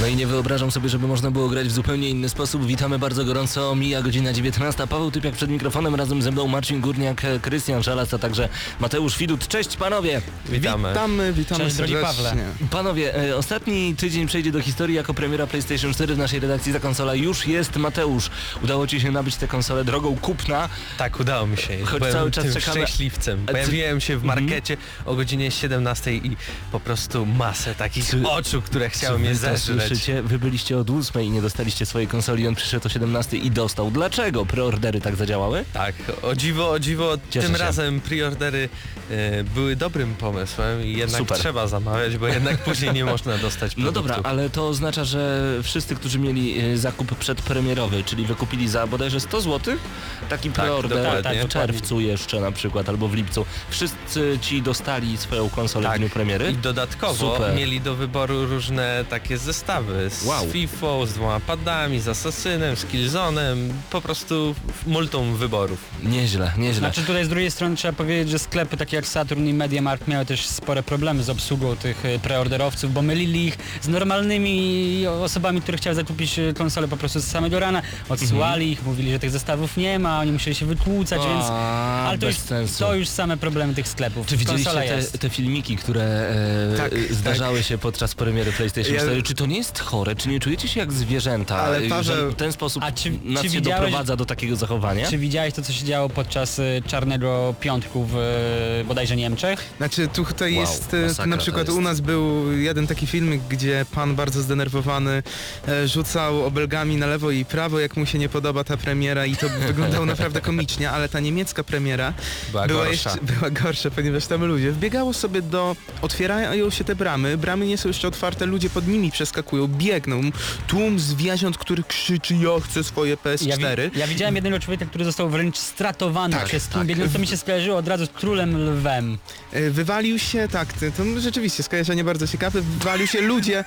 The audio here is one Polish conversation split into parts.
No i nie wyobrażam sobie, żeby można było grać w zupełnie inny sposób. Witamy bardzo gorąco. Mija godzina 19. Paweł Typiak przed mikrofonem, razem ze mną Marcin Górniak, e, Krystian Szalas, a także Mateusz Widut. Cześć panowie! Witamy. Witamy, witamy Cześć, drogi. Pawle. Panowie, e, ostatni tydzień przejdzie do historii jako premiera PlayStation 4 w naszej redakcji. Ta konsola już jest. Mateusz, udało Ci się nabyć tę konsolę drogą kupna. Tak, udało mi się. Choć Byłem cały czas czekamy- szczęśliwcem. Ty- Pojawiłem się w Mhm. markecie o godzinie 17 i po prostu masę takich oczu, które chciały Czy mnie wy to zeżreć. Słyszycie? Wy byliście od 8 i nie dostaliście swojej konsoli, on przyszedł o 17 i dostał. Dlaczego preordery tak zadziałały? Tak, o dziwo, o dziwo, Cieszę tym się. razem preordery e, były dobrym pomysłem i jednak Super. trzeba zamawiać, bo jednak później nie można dostać No produktu. dobra, ale to oznacza, że wszyscy, którzy mieli e, zakup przedpremierowy, czyli wykupili za bodajże 100 zł, taki Tak, preorder dokładnie. w czerwcu jeszcze na przykład, albo w lipcu, wszyscy ci dostali swoją konsolę w Tak. dniu premiery. I dodatkowo Super. mieli do wyboru różne takie zestawy z Wow. FIFA, z dwoma padami, z Assassinem, z Killzone'em, po prostu multum wyborów. Nieźle, nieźle. Znaczy tutaj z drugiej strony trzeba powiedzieć, że sklepy takie jak Saturn i MediaMarkt miały też spore problemy z obsługą tych e, preorderowców, bo mylili ich z normalnymi osobami, które chciały zakupić e, konsolę po prostu z samego rana. Odsyłali ich, mówili, że tych zestawów nie ma, oni musieli się wykłócać, więc... Ale to bez już, sensu. to już same problemy tych sklepów. Czy widzieliście te, te filmiki, które e, Tak, e, zdarzały się podczas premiery PlayStation Ja- 4? Czy to nie jest chore? Czy nie czujecie się jak zwierzęta? Ale Paweł- że w ten sposób A czy- nas czy się widziałeś- doprowadza do takiego zachowania? Czy widziałeś to, co się działo podczas e, Czarnego Piątku w e, bodajże Niemczech? Znaczy tutaj Wow, jest, e, masakra na to przykład jest. u nas był jeden taki filmik, gdzie pan bardzo zdenerwowany e, rzucał obelgami na lewo i prawo, jak mu się nie podoba ta premiera i to wyglądało naprawdę komicznie, ale ta niemiecka premiera Była, była, gorsza. jeszcze, była gorsza, ponieważ tam ludzie wbiegało sobie do, otwierają się te bramy, bramy nie są jeszcze otwarte, ludzie pod nimi przeskakują, biegną, tłum zwierząt, który krzyczy, ja chcę swoje Ja, PS4. wi- ja widziałem jednego człowieka, który został wręcz stratowany Tak, przez tłum tak. to mi się skojarzyło od razu z królem lwem. E, Wywalił się, tak, to rzeczywiście skojarzenie bardzo ciekawe, wywalił się, ludzie e,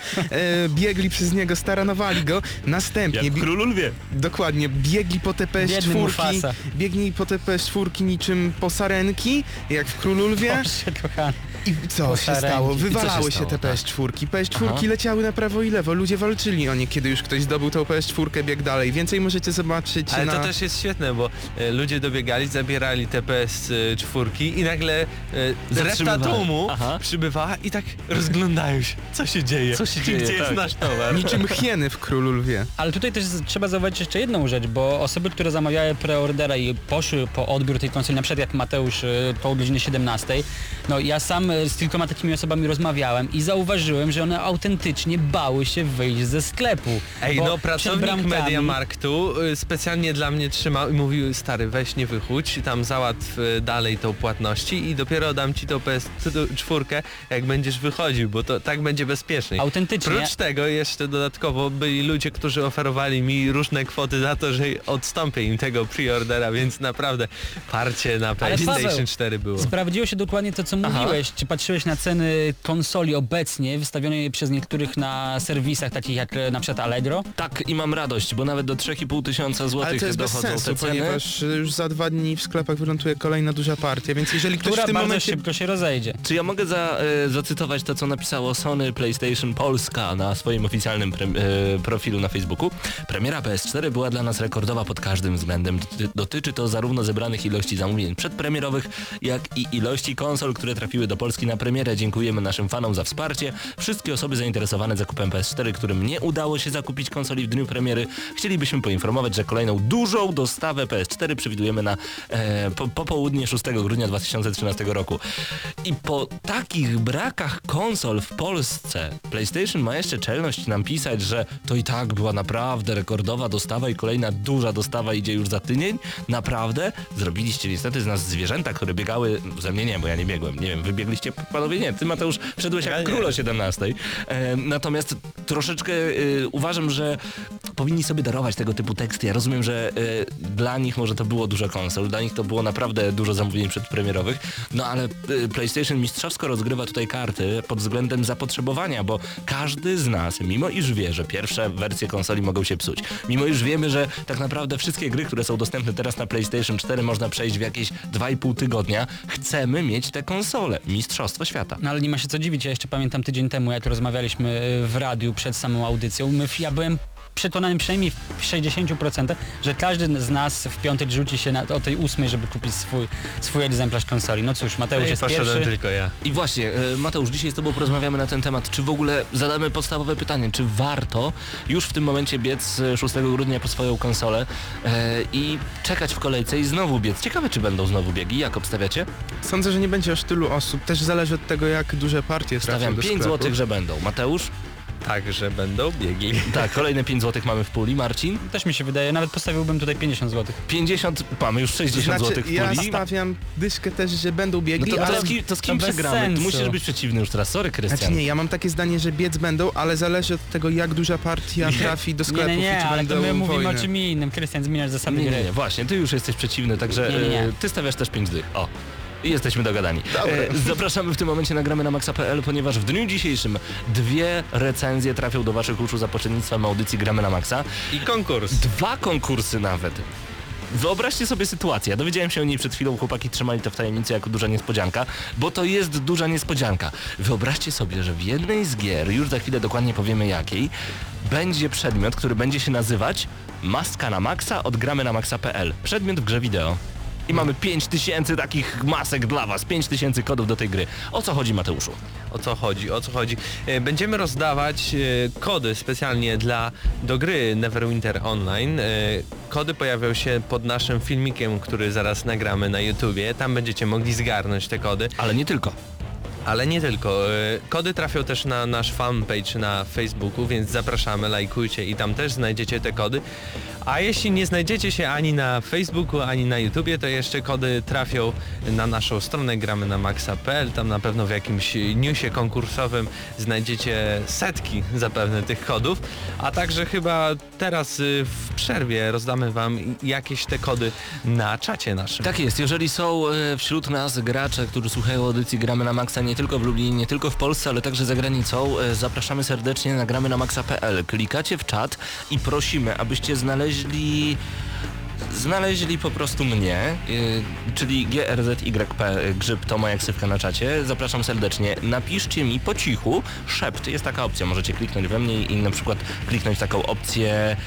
biegli przez niego, staranowali go, następnie, Królu Lwie. dokładnie, biegli po te Biedny PS4, Mufasa. biegli po te PS4 niczym posarenki, jak w Królu Lwie Boże kochany. I co się Posarenki. stało? I co Wywalały się się, stało, te tak. PS4, PS4 Aha. leciały na prawo i lewo, ludzie walczyli o nie, kiedy już ktoś zdobył tą PS4, biegł dalej, więcej możecie zobaczyć Ale na... to też jest świetne, bo e, ludzie dobiegali, zabierali te PS4 i nagle e, reszta Zatrzymywali. tłumu Aha. przybywała i tak rozglądają się, co się dzieje, Co się dzieje, gdzie jest tak. nasz towar. Niczym hieny w Królu Lwie. Ale tutaj też z- trzeba zauważyć jeszcze jedną rzecz, bo osoby, które zamawiały preordera i poszły po odbiór tej konsoli, na przykład jak Mateusz y, po godzinie 17, no ja sam z kilkoma takimi osobami rozmawiałem i zauważyłem, że one autentycznie bały się wyjść ze sklepu. Ej, no pracownik Mediamarktu y, specjalnie dla mnie trzymał i mówił, stary, weź nie wychódź, tam załatw y, dalej tą płatności i dopiero dam ci tą PS4, jak będziesz wychodził, bo to tak będzie bezpieczniej. Autentycznie. Prócz tego jeszcze dodatkowo byli ludzie, którzy oferowali mi różne kwoty za to, że odstąpię im tego preordera, więc naprawdę parcie na PlayStation Paweł, 4 było. Sprawdziło się dokładnie to, co Aha. mówiłeś. Czy patrzyłeś na ceny konsoli obecnie, wystawione przez niektórych na serwisach, takich jak na przykład Allegro? Tak i mam radość, bo nawet do 3,5 tysiąca złotych to jest bez dochodzą sensu, te ceny. ponieważ już za dwa dni w sklepach wyląduje kolejna duża partia, więc jeżeli ktoś Która w tym bardzo momencie... szybko się rozejdzie. Czy ja mogę za, e, zacytować to, co napisało Sony PlayStation Polska na swoim oficjalnym pre, e, profilu na Facebooku? Premiera PS4 była dla nas rekordowa pod każdym względem. Doty- Dotyczy to zarówno zebranych ilości zamówień przedpremierowych, jak i ilości konsol, które trafiły do Polski na premierę. Dziękujemy naszym fanom za wsparcie. Wszystkie osoby zainteresowane zakupem PS4 PS4, którym nie udało się zakupić konsoli w dniu premiery, chcielibyśmy poinformować, że kolejną dużą dostawę PS4 przewidujemy na e, po, popołudnie 6 grudnia 2013 roku. I po takich brakach konsol w Polsce PlayStation ma jeszcze czelność nam pisać, że to i tak była naprawdę rekordowa dostawa i kolejna duża dostawa idzie już za tydzień. Naprawdę? Zrobiliście niestety z nas zwierzęta, które biegały, ze mnie nie, bo ja nie biegłem. Nie wiem, wybiegliście panowie? Nie, ty Mateusz szedłeś jak król o 17. E, natomiast troszeczkę e, uważam, że powinni sobie darować tego typu teksty. Ja rozumiem, że e, dla nich może to było dużo konsol, dla nich to było naprawdę dużo zamówień przedpremierowych, no ale e, PlayStation mistrzowsko rozgrywa tutaj karty pod względem zapotrzebowania, bo każdy z nas, mimo iż wie, że pierwsze wersje konsoli mogą się psuć, mimo iż wiemy, że tak naprawdę wszystkie gry, które są dostępne teraz na PlayStation 4 można przejść w jakieś 2,5 tygodnia, chcemy mieć te konsole. Mistrzostwo świata. No ale nie ma się co dziwić, ja jeszcze pamiętam tydzień temu, jak rozmawialiśmy y, w radiu przed samą audycją, my, ja byłem przekonany przynajmniej w 60%, że każdy z nas w piątek rzuci się na, o tej ósmej, żeby kupić swój, swój egzemplarz konsoli. No cóż, Mateusz I jest poszedłem pierwszy. tylko ja. I właśnie, e, Mateusz, dzisiaj z Tobą porozmawiamy na ten temat. Czy w ogóle zadamy podstawowe pytanie, czy warto już w tym momencie biec e, 6 grudnia po swoją konsolę e, i czekać w kolejce i znowu biec? Ciekawe, czy będą znowu biegi. Jak obstawiacie? Sądzę, że nie będzie aż tylu osób. Też zależy od tego, jak duże partie trafią Stawiam do 5 sklepu. zł, że będą. Mateusz? Tak, że będą biegi. Tak, kolejne 5 zł mamy w puli. Marcin? Też mi się wydaje, nawet postawiłbym tutaj 50 zł. 50, mamy już 60 Znaczy, zł w ja puli. stawiam dyszkę też, że będą No biegli, to, to, ale... z kim, to z kim to bez przegramy? Ty sensu. musisz być przeciwny już teraz. Sorry, Krystian. Znaczy nie, ja mam takie zdanie, że biec będą, ale zależy od tego, jak duża partia trafi do Nie, sklepów nie, i nie, czy ale będą to my mówimy wojny. o czym innym. Krystian, zmieniasz zasady Nie, gry. nie, nie, właśnie, ty już jesteś przeciwny, także Nie, nie, nie. e, ty stawiasz też 5 dych. O. Jesteśmy dogadani. E, zapraszamy w tym momencie na gramy na maxa.pl, ponieważ w dniu dzisiejszym dwie recenzje trafią do waszych uszu za pośrednictwem audycji Gramy na Maxa. I konkurs. Dwa konkursy nawet. Wyobraźcie sobie sytuację, ja dowiedziałem się o niej przed chwilą, chłopaki trzymali to w tajemnicy jako duża niespodzianka, bo to jest duża niespodzianka. Wyobraźcie sobie, że w jednej z gier, już za chwilę dokładnie powiemy jakiej, będzie przedmiot, który będzie się nazywać Maska na Maxa od gramy na maxa.pl. Przedmiot w grze wideo. I mamy 5000 takich masek dla was, 5000 kodów do tej gry. O co chodzi Mateuszu? O co chodzi? O co chodzi? E, Będziemy rozdawać e, kody specjalnie dla do gry Neverwinter Online. E, Kody pojawią się pod naszym filmikiem, który zaraz nagramy na YouTubie. Tam będziecie mogli zgarnąć te kody. Ale nie tylko. Ale nie tylko. e, Kody trafią też na nasz fanpage na Facebooku, więc zapraszamy, lajkujcie i tam też znajdziecie te kody. A jeśli nie znajdziecie się ani na Facebooku, ani na YouTubie, to jeszcze kody trafią na naszą stronę gramy na maxa.pl. Tam na pewno w jakimś newsie konkursowym znajdziecie setki zapewne tych kodów. A także chyba teraz y, w przerwie rozdamy wam jakieś te kody na czacie naszym. Tak jest, jeżeli są e, wśród nas gracze, którzy słuchają audycji Gramy na Maxa nie tylko w Lublinie, nie tylko w Polsce, ale także za granicą, e, zapraszamy serdecznie na gramy na maxa.pl. Klikacie w czat i prosimy, abyście znaleźli znaleźli po prostu mnie, y, czyli GRZYP, y, Grzyb to moja ksywka na czacie. Zapraszam serdecznie. Napiszcie mi po cichu szept. Jest taka opcja, możecie kliknąć we mnie i na przykład kliknąć taką opcję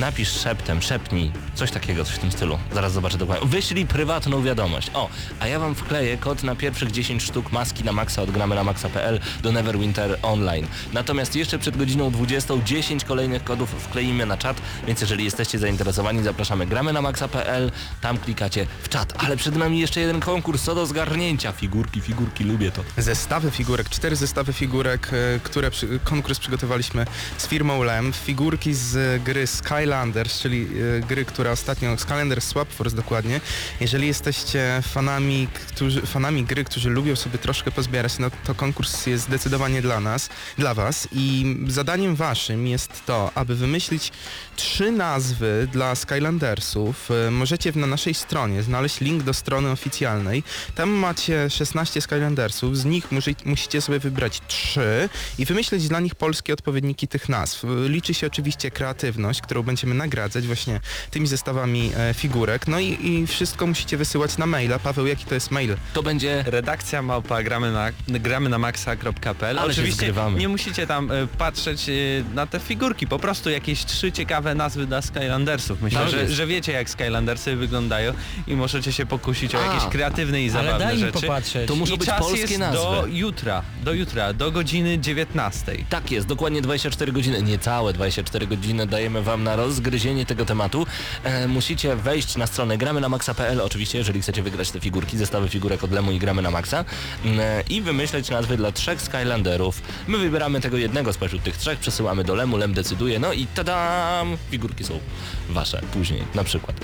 Napisz szeptem, szepnij, coś takiego, coś w tym stylu. Zaraz zobaczę dokładnie. Wyślij prywatną wiadomość. O, a ja wam wkleję kod na pierwszych 10 sztuk maski na maxa od gramy na maxa.pl do Neverwinter Online. Natomiast jeszcze przed godziną 20 10 kolejnych kodów wkleimy na czat, więc jeżeli jesteście zainteresowani, zapraszamy gramy na maxa.pl, tam klikacie w czat. Ale przed nami jeszcze jeden konkurs, co do zgarnięcia. Figurki, figurki, lubię to. Zestawy figurek, cztery zestawy figurek, e, które przy, konkurs przygotowaliśmy z firmą LEM. Figurki z gry Skylanders, czyli e, gry, która ostatnio, Skylanders Swap Force dokładnie. Jeżeli jesteście fanami, którzy, fanami gry, którzy lubią sobie troszkę pozbierać, no to konkurs jest zdecydowanie dla nas, dla was i zadaniem waszym jest to, aby wymyślić trzy nazwy dla Skylandersów. E, Możecie na naszej stronie znaleźć link do strony oficjalnej. Tam macie 16 Skylandersów, z nich musi, musicie sobie wybrać 3 i wymyślić dla nich polskie odpowiedniki tych nazw. Liczy się oczywiście kreatywność, którą będziemy nagradzać właśnie tymi zestawami e, figurek. No i, i wszystko musicie wysyłać na maila. Paweł, jaki to jest mail? To będzie Redakcja małpa gramy na, gramy na maxa.pl. Oczywiście nie musicie tam e, patrzeć e, na te figurki, po prostu jakieś trzy ciekawe nazwy dla Skylandersów. Myślę, Tak że, że wiecie jak Skylandersy wyglądają i możecie się pokusić o jakieś kreatywne i Ale zabawne daj mi rzeczy. popatrzeć. To muszą I być czas polskie jest nazwy. do jutra, do jutra, do godziny 19. Tak jest, dokładnie 24 godziny, niecałe 24 godziny dajemy wam na rozgryzienie tego tematu. E, musicie wejść na stronę gramy na maxa.pl, oczywiście, jeżeli chcecie wygrać te figurki, zestawy figurek od Lemu i gramy na maxa e, i wymyśleć nazwy dla trzech Skylanderów. My wybieramy tego jednego spośród tych trzech, przesyłamy do Lemu, Lem decyduje, no i tadam! Figurki są wasze później, na przykład.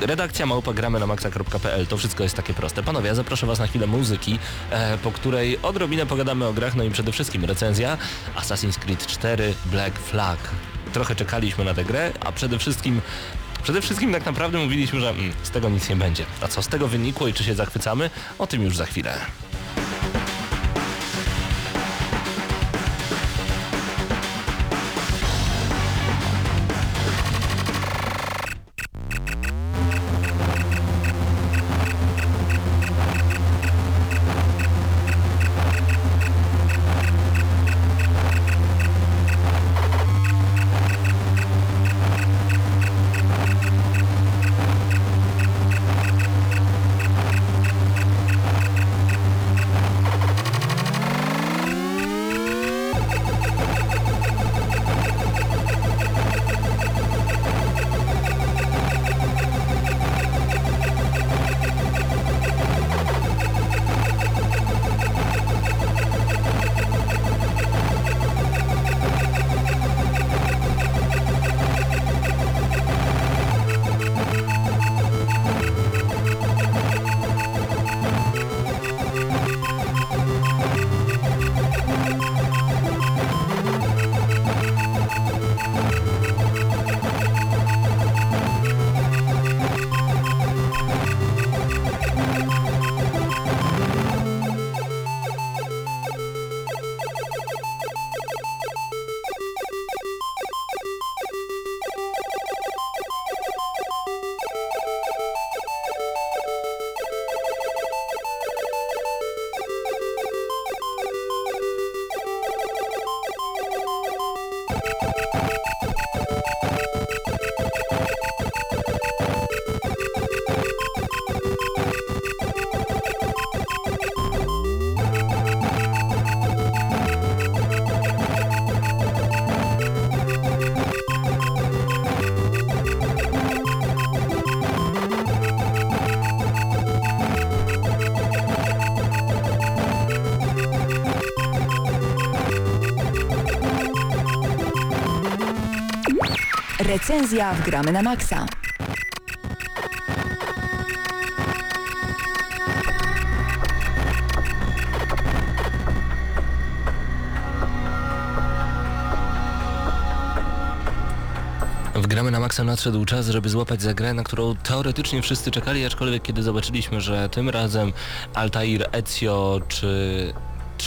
E, redakcja małpa gramy na maxa.pl, to wszystko jest takie proste. Panowie, ja zaproszę was na chwilę muzyki, e, po której odrobinę pogadamy o grach, no i przede wszystkim recenzja Assassin's Creed 4 Black Flag. Trochę czekaliśmy na tę grę, a przede wszystkim Przede wszystkim tak naprawdę mówiliśmy, że mm, z tego nic nie będzie. A co z tego wynikło i czy się zachwycamy? O tym już za chwilę. Recenzja w Gramy na Maxa. W Gramy na Maxa nadszedł czas, żeby złapać za grę, na którą teoretycznie wszyscy czekali, aczkolwiek kiedy zobaczyliśmy, że tym razem Altair, Ezio czy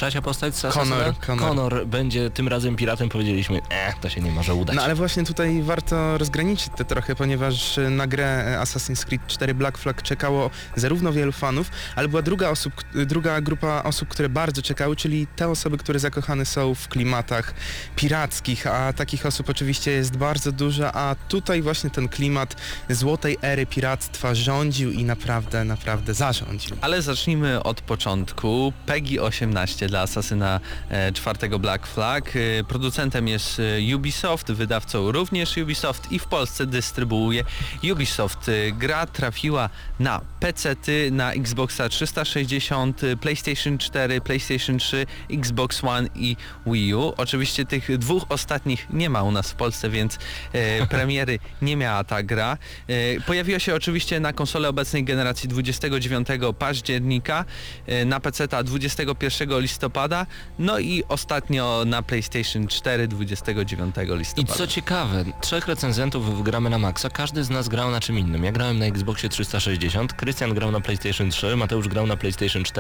trzecia postać z Connor? Connor. Connor będzie tym razem piratem, powiedzieliśmy, eh, to się nie może udać. No ale właśnie tutaj warto rozgraniczyć to trochę, ponieważ e, na grę e, Assassin's Creed 4 Black Flag czekało zarówno wielu fanów, ale była druga, osób, druga grupa osób, które bardzo czekały, czyli te osoby, które zakochane są w klimatach pirackich, a takich osób oczywiście jest bardzo dużo, a tutaj właśnie ten klimat złotej ery piractwa rządził i naprawdę, naprawdę zarządził. Ale zacznijmy od początku. PEGI 18 dla Asasyna e, czwartego Black Flag. E, Producentem jest e, Ubisoft, wydawcą również Ubisoft i w Polsce dystrybuuje Ubisoft. Gra trafiła na PC, na Xboxa 360, e, PlayStation 4, PlayStation 3, Xbox One i Wii U. Oczywiście tych dwóch ostatnich nie ma u nas w Polsce, więc e, premiery nie miała ta gra. E, pojawiła się oczywiście na konsolę obecnej generacji 29 października, e, na PC 21 listopada no i ostatnio na PlayStation 4 29 I listopada. co ciekawe, trzech recenzentów w gramy na maksa, każdy z nas grał na czym innym. Ja grałem na Xboxie 360, Krystian grał na PlayStation 3, Mateusz grał na PlayStation 4,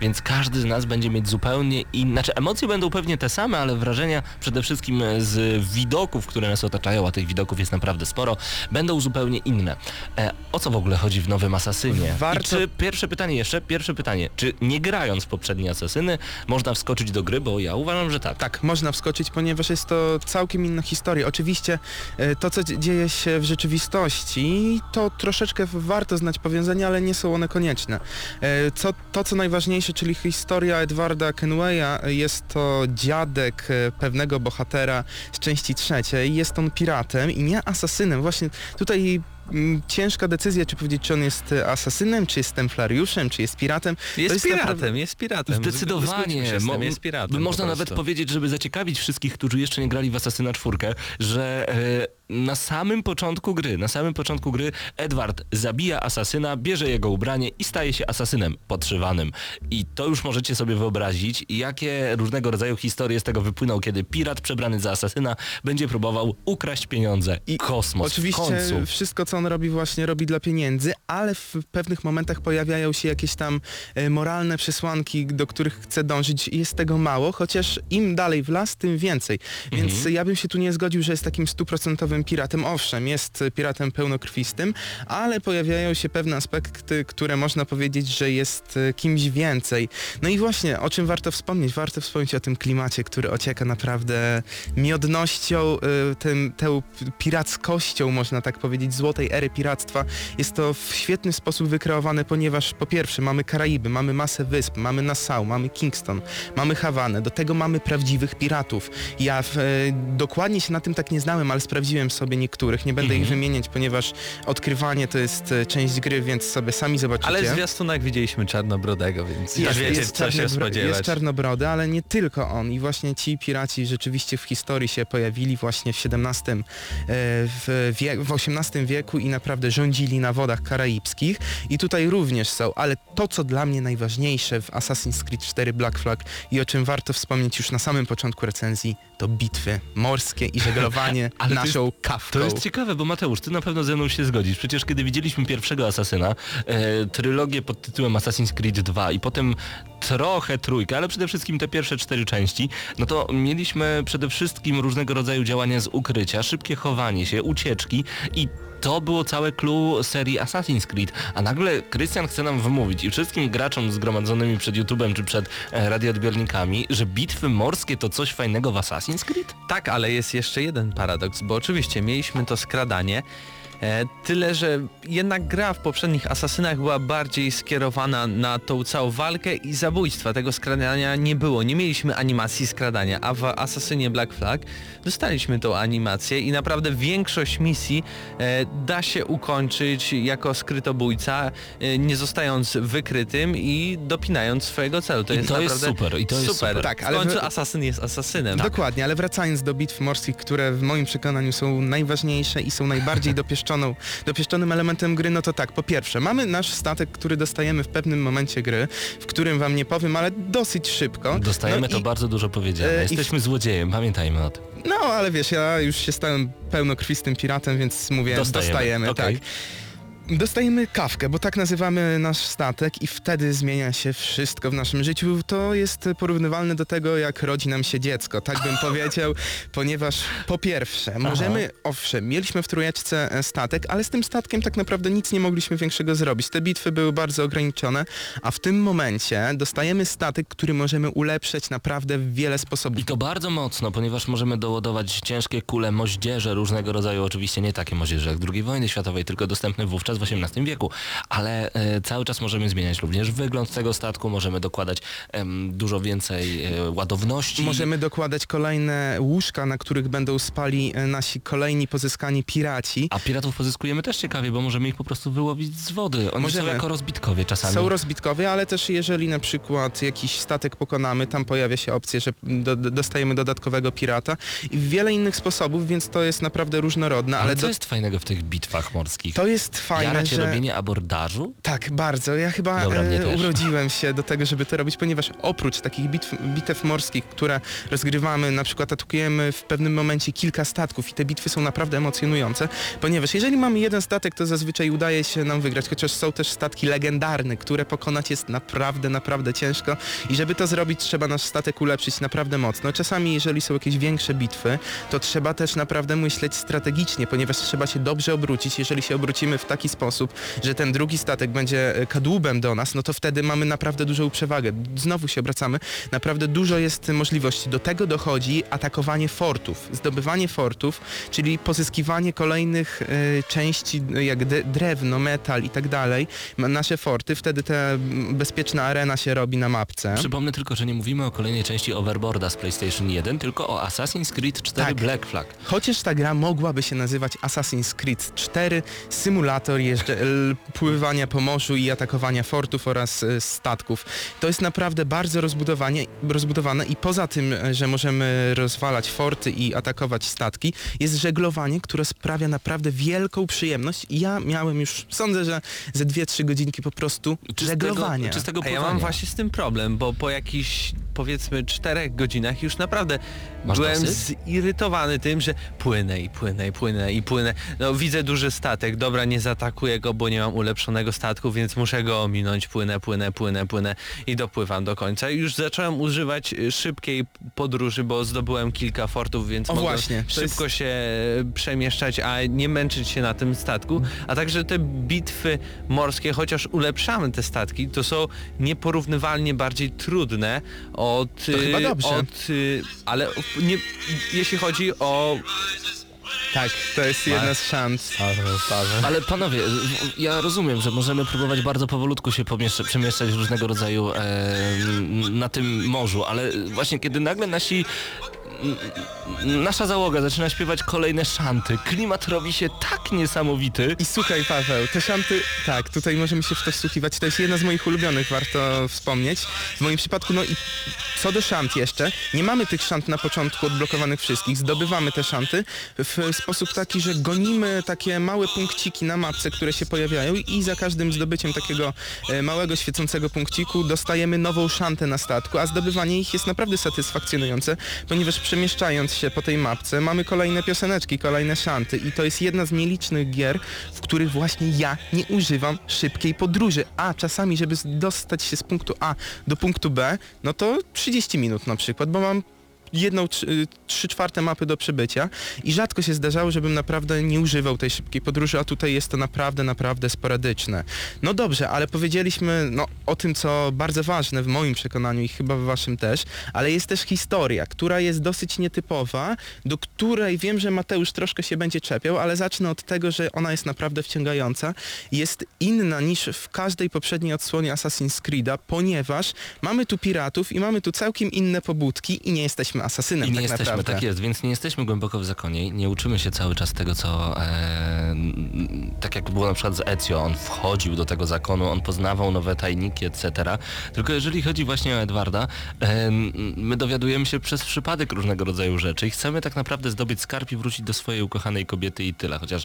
więc każdy z nas będzie mieć zupełnie inne, znaczy emocje będą pewnie te same, ale wrażenia przede wszystkim z widoków, które nas otaczają, a tych widoków jest naprawdę sporo, będą zupełnie inne. E, o co w ogóle chodzi w nowym Asasynie? Warto- I czy, pierwsze pytanie jeszcze, pierwsze pytanie, czy nie grając w poprzednie Asasyny można wskoczyć do gry, bo ja uważam, że tak. Tak, można wskoczyć, ponieważ jest to całkiem inna historia. Oczywiście e, to, co dzie- dzieje się w rzeczywistości, to troszeczkę warto znać powiązania, ale nie są one konieczne. E, Co, to, co najważniejsze, czyli historia Edwarda Kenwaya, jest to dziadek e, pewnego bohatera z części trzeciej. Jest on piratem i nie asasynem. Właśnie tutaj mm, ciężka decyzja, czy powiedzieć, czy on jest e, asasynem, czy jest templariuszem, czy jest piratem. Jest, jest piratem, naprawdę- jest piratem. Zdecydowanie. się Mo- jest piratem. Można po nawet powiedzieć, żeby zaciekawić wszystkich, którzy jeszcze nie grali w Asasyna 4, że e, na samym początku gry, na samym początku gry Edward zabija asasyna, bierze jego ubranie i staje się asasynem podszywanym. I to już możecie sobie wyobrazić, jakie różnego rodzaju historie z tego wypłyną, kiedy pirat przebrany za asasyna będzie próbował ukraść pieniądze. I kosmos Oczywiście w końcu. wszystko, co on robi, właśnie robi dla pieniędzy, ale w pewnych momentach pojawiają się jakieś tam e, moralne przesłanki, do których chce dążyć i jest tego mało, chociaż im dalej w las, tym więcej. Więc Mhm. ja bym się tu nie zgodził, że jest takim stuprocentowym piratem. Owszem, jest e, piratem pełnokrwistym, ale pojawiają się pewne aspekty, które można powiedzieć, że jest e, kimś więcej. No i właśnie, o czym warto wspomnieć? Warto wspomnieć o tym klimacie, który ocieka naprawdę miodnością, y, tym, tą pirackością, można tak powiedzieć, złotej ery piractwa. Jest to w świetny sposób wykreowane, ponieważ po pierwsze mamy Karaiby, mamy masę wysp, mamy Nassau, mamy Kingston, mamy Hawanę, do tego mamy prawdziwych piratów. Ja w, e, dokładnie się na tym tak nie znałem, ale sprawdziłem sobie niektórych, nie będę ich Mhm. wymieniać, ponieważ odkrywanie to jest e, część gry, więc sobie sami zobaczycie. Ale w zwiastunach widzieliśmy Czarnobrodego, więc już Jest- wiecie, jest co się spodziewać. Jest czarnobrody, ale nie tylko on. I właśnie ci piraci rzeczywiście w historii się pojawili właśnie w XVII, e, w, w XVIII wieku i naprawdę rządzili na wodach karaibskich. I tutaj również są, ale to, co dla mnie najważniejsze w Assassin's Creed 4 Black Flag i o czym warto wspomnieć już na samym początku recenzji, to bitwy morskie i żeglowanie Ale naszą kawką. To jest ciekawe, bo Mateusz, ty na pewno ze mną się zgodzisz. Przecież kiedy widzieliśmy pierwszego Asasyna, e, trylogię pod tytułem Assassin's Creed 2 i potem trochę trójkę, ale przede wszystkim te pierwsze cztery części, no to mieliśmy przede wszystkim różnego rodzaju działania z ukrycia, szybkie chowanie się, ucieczki i to było całe clue serii Assassin's Creed, a nagle Krystian chce nam wymówić i wszystkim graczom zgromadzonymi przed YouTube'em czy przed e, radioodbiornikami, że bitwy morskie to coś fajnego w Assassin's Creed? Tak, ale jest jeszcze jeden paradoks, bo oczywiście mieliśmy to skradanie, tyle że jednak gra w poprzednich Asasynach była bardziej skierowana na tą całą walkę i zabójstwa. Tego skradania nie było, nie mieliśmy animacji skradania, a w Asasynie Black Flag dostaliśmy tą animację i naprawdę większość misji e, da się ukończyć jako skrytobójca, e, nie zostając wykrytym i dopinając swojego celu. To I jest to jest super, i to jest super. Tak, w ale końcu wy- asasyn jest asasynem. Dokładnie, ale wracając do bitw morskich, które w moim przekonaniu są najważniejsze i są najbardziej dopieszczoną, dopieszczonym elementem gry, no to tak, po pierwsze, mamy nasz statek, który dostajemy w pewnym momencie gry, w którym wam nie powiem, ale dosyć szybko. Dostajemy no to i, bardzo dużo powiedziane. e, i w- Jesteśmy złodziejem, pamiętajmy o tym. No, ale wiesz, ja już się stałem pełnokrwistym piratem, więc mówię, Dostajemy, dostajemy, okej. tak. Dostajemy kawkę, bo tak nazywamy nasz statek i wtedy zmienia się wszystko w naszym życiu. To jest porównywalne do tego, jak rodzi nam się dziecko, tak bym powiedział, ponieważ po pierwsze, możemy, owszem, mieliśmy w trójeczce e, statek, ale z tym statkiem tak naprawdę nic nie mogliśmy większego zrobić. Te bitwy były bardzo ograniczone, a w tym momencie dostajemy statek, który możemy ulepszać naprawdę w wiele sposobów. I to bardzo mocno, ponieważ możemy doładować ciężkie kule, moździerze różnego rodzaju, oczywiście nie takie moździerze jak II wojny światowej, tylko dostępne wówczas w XVIII wieku, ale e, cały czas możemy zmieniać również wygląd tego statku, możemy dokładać dużo więcej e, ładowności. Możemy dokładać kolejne łóżka, na których będą spali e, nasi kolejni pozyskani piraci. A piratów pozyskujemy też ciekawie, bo możemy ich po prostu wyłowić z wody. Oni Możemy. są jako rozbitkowie czasami. Są rozbitkowie, ale też jeżeli na przykład jakiś statek pokonamy, tam pojawia się opcja, że do, dostajemy dodatkowego pirata i wiele innych sposobów, więc to jest naprawdę różnorodne, ale ale co do, jest fajnego w tych bitwach morskich? to jest fajne. Jara cię że... robienie abordażu? Tak, bardzo. Ja chyba Dobra, e, urodziłem się do tego, żeby to robić, ponieważ oprócz takich bitw, bitew morskich, które rozgrywamy, na przykład atakujemy w pewnym momencie kilka statków i te bitwy są naprawdę emocjonujące, ponieważ jeżeli mamy jeden statek, to zazwyczaj udaje się nam wygrać, chociaż są też statki legendarne, które pokonać jest naprawdę, naprawdę ciężko i żeby to zrobić, trzeba nasz statek ulepszyć naprawdę mocno. Czasami, jeżeli są jakieś większe bitwy, to trzeba też naprawdę myśleć strategicznie, ponieważ trzeba się dobrze obrócić. Jeżeli się obrócimy w taki sposób, że ten drugi statek będzie e, kadłubem do nas, no to wtedy mamy naprawdę dużą przewagę. Znowu się obracamy. Naprawdę dużo jest możliwości. Do tego dochodzi atakowanie fortów, zdobywanie fortów, czyli pozyskiwanie kolejnych e, części, no jak drewno, metal i tak dalej, nasze forty. Wtedy ta bezpieczna arena się robi na mapce. Przypomnę tylko, że nie mówimy o kolejnej części Overboarda z PlayStation 1, tylko o Assassin's Creed 4 Tak. Black Flag. Chociaż ta gra mogłaby się nazywać Assassin's Creed 4, symulator l- pływania po morzu i atakowania fortów oraz e, statków. To jest naprawdę bardzo rozbudowanie, rozbudowane i poza tym, e, że możemy rozwalać forty i atakować statki, jest żeglowanie, które sprawia naprawdę wielką przyjemność i ja miałem już, sądzę, że ze 2-3 godzinki po prostu żeglowania. czystego A ja mam właśnie z tym problem, bo po jakichś powiedzmy czterech godzinach już naprawdę Masz byłem dosyć? zirytowany tym, że płynę i płynę i płynę i płynę. No widzę duży statek, dobra nie zaatakuję go, bo nie mam ulepszonego statku, więc muszę go ominąć, płynę, płynę, płynę, płynę i dopływam do końca. Już zacząłem używać y, szybkiej podróży, bo zdobyłem kilka fortów, więc O mogłem właśnie, to jest- szybko się przemieszczać, a nie męczyć się na tym statku. A także te bitwy morskie, chociaż ulepszamy te statki, to są nieporównywalnie bardziej trudne od... To chyba y, dobrze. Od, y, ale nie, jeśli chodzi o... Tak, to jest jedna z szans. Ale panowie, ja rozumiem, że możemy próbować bardzo powolutku się przemieszczać w różnego rodzaju e, na tym morzu, ale właśnie kiedy nagle nasi nasza załoga zaczyna śpiewać kolejne szanty, klimat robi się tak niesamowity. I słuchaj Paweł, te szanty, tak, tutaj możemy się w to wsłuchiwać, to jest jedna z moich ulubionych, warto wspomnieć. W moim przypadku, no i co do szant jeszcze, nie mamy tych szant na początku odblokowanych wszystkich, zdobywamy te szanty w sposób taki, że gonimy takie małe punkciki na mapce, które się pojawiają i za każdym zdobyciem takiego e, małego świecącego punkciku dostajemy nową szantę na statku, a zdobywanie ich jest naprawdę satysfakcjonujące, ponieważ przemieszczając się po tej mapce mamy kolejne pioseneczki, kolejne szanty i to jest jedna z nielicznych gier, w których właśnie ja nie używam szybkiej podróży, a czasami, żeby dostać się z punktu A do punktu B, no to 30 minut na przykład, bo mam jedną, y, trzy czwarte mapy do przebycia i rzadko się zdarzało, żebym naprawdę nie używał tej szybkiej podróży, a tutaj jest to naprawdę, naprawdę sporadyczne. No dobrze, ale powiedzieliśmy no, o tym, co bardzo ważne w moim przekonaniu i chyba w waszym też, ale jest też historia, która jest dosyć nietypowa, do której wiem, że Mateusz troszkę się będzie czepiał, ale zacznę od tego, że ona jest naprawdę wciągająca. Jest inna niż w każdej poprzedniej odsłonie Assassin's Creed'a, ponieważ mamy tu piratów i mamy tu całkiem inne pobudki i nie jesteśmy asasynem I nie tak jesteśmy, naprawdę. tak jest, więc nie jesteśmy głęboko w zakonie, nie uczymy się cały czas tego, co e, tak jak było na przykład z Ezio, on wchodził do tego zakonu, on poznawał nowe tajniki, etc. Tylko jeżeli chodzi właśnie o Edwarda, e, my dowiadujemy się przez przypadek różnego rodzaju rzeczy i chcemy tak naprawdę zdobyć skarb i wrócić do swojej ukochanej kobiety i tyle, chociaż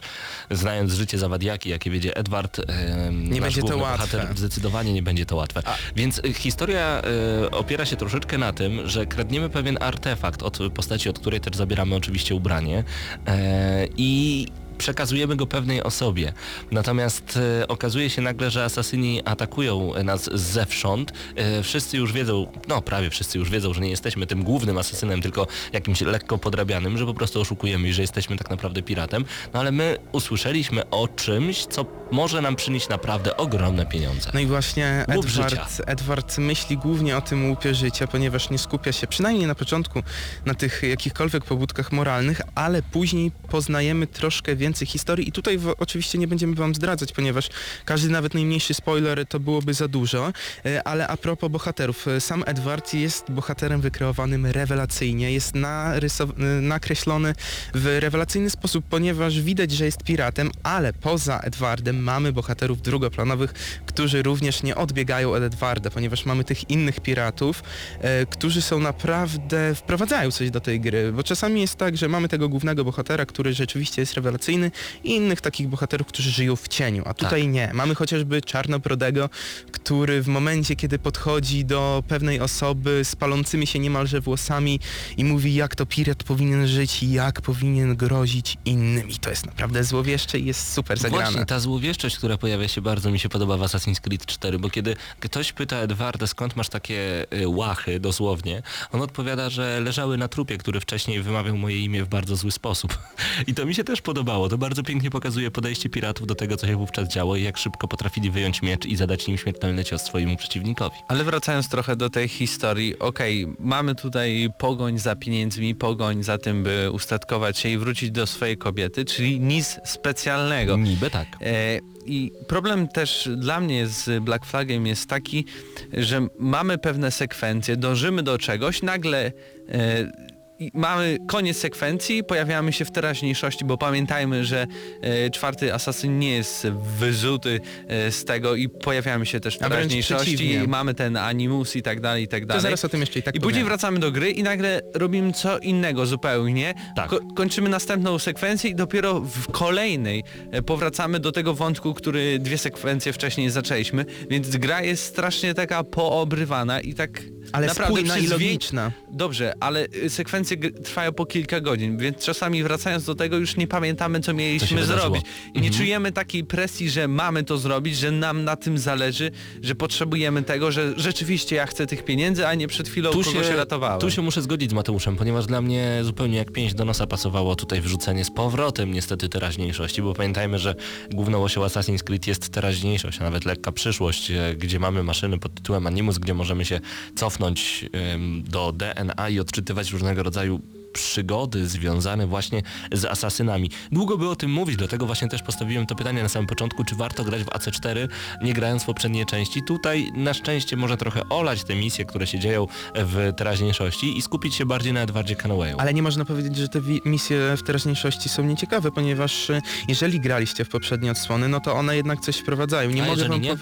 znając życie zawadiaki, jakie wiedzie Edward, e, nasz będzie to łatwe. bohater, zdecydowanie nie będzie to łatwe. A- Więc historia y, opiera się troszeczkę na tym, że kradniemy pewien artefakt od postaci, od której też zabieramy oczywiście ubranie e, i przekazujemy go pewnej osobie. Natomiast e, okazuje się nagle, że asasyni atakują nas zewsząd. E, wszyscy już wiedzą, no prawie wszyscy już wiedzą, że nie jesteśmy tym głównym asasynem, tylko jakimś lekko podrabianym, że po prostu oszukujemy i że jesteśmy tak naprawdę piratem. No ale my usłyszeliśmy o czymś, co może nam przynieść naprawdę ogromne pieniądze. No i właśnie życia. Edward, Edward myśli głównie o tym łupie życia, ponieważ nie skupia się, przynajmniej na początku, na tych jakichkolwiek pobudkach moralnych, ale później poznajemy troszkę więcej historii i tutaj w, oczywiście nie będziemy wam zdradzać, ponieważ każdy nawet najmniejszy spoiler to byłoby za dużo, E, ale a propos bohaterów, e, sam Edward jest bohaterem wykreowanym rewelacyjnie, jest e, nakreślony w rewelacyjny sposób, ponieważ widać, że jest piratem, ale poza Edwardem mamy bohaterów drugoplanowych, którzy również nie odbiegają od Edwarda, ponieważ mamy tych innych piratów, e, którzy są naprawdę, wprowadzają coś do tej gry, bo czasami jest tak, że mamy tego głównego bohatera, który rzeczywiście jest rewelacyjny i innych takich bohaterów, którzy żyją w cieniu, a tutaj nie. Mamy chociażby Czarnobrodego, który w momencie, kiedy podchodzi do pewnej osoby z palącymi się niemalże włosami i mówi, jak to pirat powinien żyć i jak powinien grozić innym. I to jest naprawdę złowieszcze i jest super zagrane. Właśnie, ta złowieszczość, która pojawia się bardzo mi się podoba w Assassin's Creed 4, bo kiedy ktoś pyta Edwarda, skąd masz takie y, łachy, dosłownie, on odpowiada, że leżały na trupie, który wcześniej wymawiał moje imię w bardzo zły sposób. I to mi się też podobało. To bardzo pięknie pokazuje podejście piratów do tego, co się wówczas działo i jak szybko potrafili wyjąć miecz i zadać nim śmiertelny cios swojemu przeciwnikowi. Ale wracając trochę do tej historii, okej, mamy tutaj pogoń za pieniędzmi, pogoń za tym, by ustatkować się i wrócić do swojej kobiety, czyli nic specjalnego. Niby tak. E, I problem też dla mnie z Black Flagiem jest taki, że mamy pewne sekwencje, dążymy do czegoś, nagle e, mamy koniec sekwencji, pojawiamy się w teraźniejszości, bo pamiętajmy, że e, czwarty asasyn nie jest wyzuty e, z tego i pojawiamy się też w teraźniejszości, i mamy ten animus i tak dalej, i tak To dalej. zaraz o tym jeszcze i tak I później powiem. wracamy do gry i nagle robimy co innego zupełnie. Tak. Ko- kończymy następną sekwencję i dopiero w kolejnej e, powracamy do tego wątku, który dwie sekwencje wcześniej zaczęliśmy, więc gra jest strasznie taka poobrywana i tak Ale naprawdę spójna i logiczna. Dobrze, ale y, sekwencje trwają po kilka godzin, więc czasami wracając do tego już nie pamiętamy, co mieliśmy zrobić. I nie Mhm. czujemy takiej presji, że mamy to zrobić, że nam na tym zależy, że potrzebujemy tego, że rzeczywiście ja chcę tych pieniędzy, a nie przed chwilą Tu kogoś się, ratowałem. tu się muszę zgodzić z Mateuszem, ponieważ dla mnie zupełnie jak pięść do nosa pasowało tutaj wrzucenie z powrotem niestety teraźniejszości, bo pamiętajmy, że główną osią Assassin's Creed jest teraźniejszość, a nawet lekka przyszłość, e, gdzie mamy maszyny pod tytułem Animus, gdzie możemy się cofnąć em, do DNA i odczytywać różnego rodzaju przygody związane właśnie z asasynami. Długo by o tym mówić, dlatego właśnie też postawiłem to pytanie na samym początku, czy warto grać w AC4, nie grając w poprzednie części. Tutaj na szczęście można trochę olać te misje, które się dzieją w teraźniejszości i skupić się bardziej na Edwardzie Canowayu. Ale nie można powiedzieć, że te misje w teraźniejszości są nieciekawe, ponieważ e, jeżeli graliście w poprzednie odsłony, no to one jednak coś wprowadzają. Nie A mogę wam nie?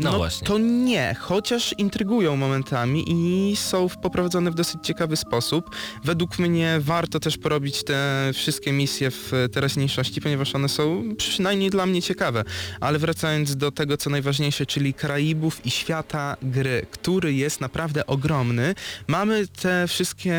No No, właśnie. to nie, chociaż intrygują momentami i są poprowadzone w dosyć ciekawy sposób. Według mnie warto też porobić te wszystkie misje w teraźniejszości, ponieważ one są przynajmniej dla mnie ciekawe. Ale wracając do tego, co najważniejsze, czyli Karaibów i świata gry, który jest naprawdę ogromny. Mamy te wszystkie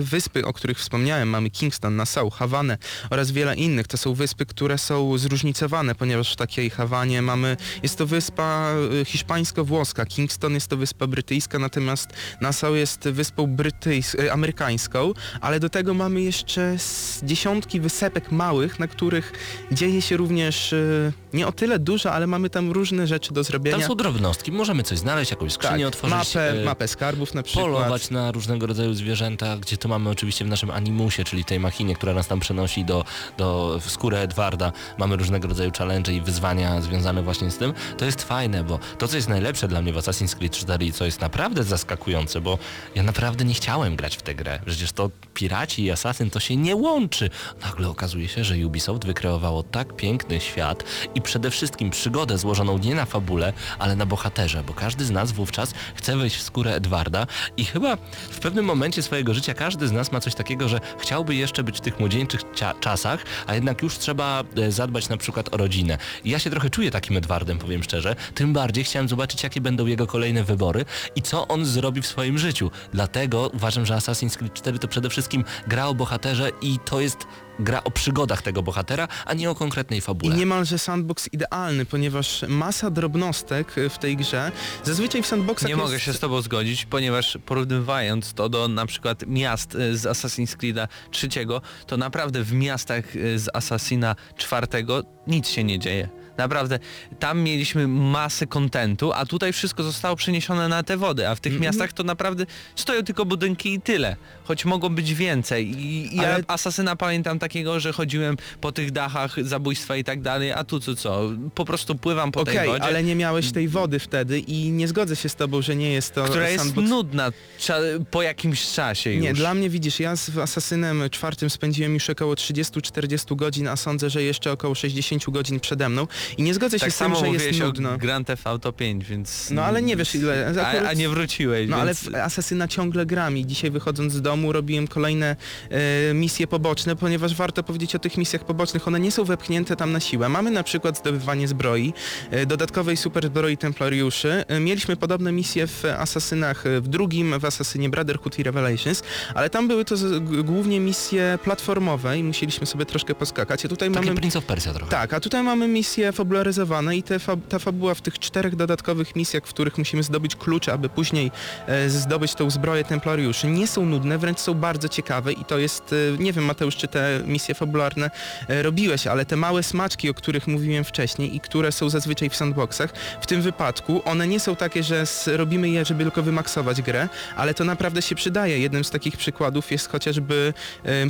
y, wyspy, o których wspomniałem. Mamy Kingston, Nassau, Hawanę oraz wiele innych. To są wyspy, które są zróżnicowane, ponieważ w takiej Hawanie mamy, jest to wyspa y, hiszpańsko-włoska, Kingston jest to wyspa brytyjska, natomiast Nassau jest wyspą brytyjs- y, amerykańską, ale do tego mamy jeszcze dziesiątki wysepek małych, na których dzieje się również y, nie o tyle dużo, ale mamy tam różne rzeczy do zrobienia. Tam są drobnostki, możemy coś znaleźć, jakąś skrzynię otworzyć. mapę, e, mapę skarbów na przykład. polować na różnego rodzaju zwierzęta, gdzie to mamy oczywiście w naszym animusie, czyli tej machinie, która nas tam przenosi do, do w skórę Edwarda. Mamy różnego rodzaju challenge i wyzwania związane właśnie z tym. To jest fajne, bo to, co jest najlepsze dla mnie w Assassin's Creed 4 i co jest naprawdę zaskakujące, bo ja naprawdę nie chciałem grać w tę grę. Przecież to piraci i asasyn to się nie łączy. Nagle okazuje się, że Ubisoft wykreowało tak piękny świat i przede wszystkim przygodę złożoną nie na fabule, ale na bohaterze, bo każdy z nas wówczas chce wejść w skórę Edwarda i chyba w pewnym momencie swojego życia każdy z nas ma coś takiego, że chciałby jeszcze być w tych młodzieńczych czasach, a jednak już trzeba e, zadbać na przykład o rodzinę. I ja się trochę czuję takim Edwardem, powiem szczerze, tym bardziej chciałem zobaczyć, jakie będą jego kolejne wybory i co on zrobi w swoim życiu. Dlatego uważam, że Assassin's Creed 4 to przede wszystkim gra o bohaterze i to jest gra o przygodach tego bohatera, a nie o konkretnej I fabule. niemalże sandbox idealny, ponieważ masa drobnostek w tej grze. Zazwyczaj w sandboxach Nie jest... mogę się z tobą zgodzić, ponieważ porównywając to do na przykład miast y, z Assassin's Creed'a trzeciego, to naprawdę w miastach y, z Assassina czwartego nic się nie dzieje. Naprawdę, tam mieliśmy masę kontentu, a tutaj wszystko zostało przeniesione na te wody, a w tych Mhm. miastach to naprawdę stoją tylko budynki i tyle. Choć mogło być więcej. I, i ja Ale- Asasyna pamiętam takiego, że chodziłem po tych dachach, zabójstwa i tak dalej, a tu co co? Po prostu pływam po Okej, tej wodzie. ale nie miałeś tej wody wtedy i nie zgodzę się z tobą, że nie jest to która jest sandbox. nudna cza- po jakimś czasie już. Nie, dla mnie widzisz, ja z Asasynem czwartym spędziłem już około 30-40 godzin, a sądzę, że jeszcze około 60 godzin przede mną I nie zgodzę się Tak z tym, że jest nudno. Grand Theft Auto 5, więc... No ale nie wiesz ile. A, Akurat- a nie wróciłeś, No ale więc... w Asasyna ciągle gram i dzisiaj wychodząc z domu robiłem kolejne e, misje poboczne, ponieważ warto powiedzieć o tych misjach pobocznych, one nie są wepchnięte tam na siłę. Mamy na przykład zdobywanie zbroi, e, dodatkowej super zbroi Templariuszy. E, mieliśmy podobne misje w Asasynach, w drugim w Asasynie Brotherhood i Revelations, ale tam były to z, g- głównie misje platformowe i musieliśmy sobie troszkę poskakać. A tutaj Takie mamy... Prince of Persia trochę. Tak, a tutaj mamy misje fabularyzowane i te fa ta fabuła w tych czterech dodatkowych misjach, w których musimy zdobyć klucze, aby później e, zdobyć tą zbroję Templariuszy, nie są nudne, wręcz są bardzo ciekawe i to jest, e, nie wiem Mateusz, czy te misje fabularne e, robiłeś, ale te małe smaczki, o których mówiłem wcześniej i które są zazwyczaj w sandboxach, w tym wypadku one nie są takie, że robimy je, żeby tylko wymaksować grę, ale to naprawdę się przydaje. Jednym z takich przykładów jest chociażby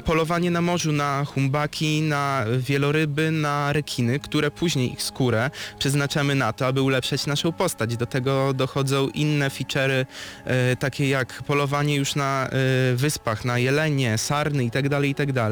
polowanie na morzu na humbaki, na wieloryby, na rekiny, które później ich skórę przeznaczamy na to, aby ulepszać naszą postać. Do tego dochodzą inne feature'y, e, takie jak polowanie już na e, wyspach, na jelenie, sarny itd., itd.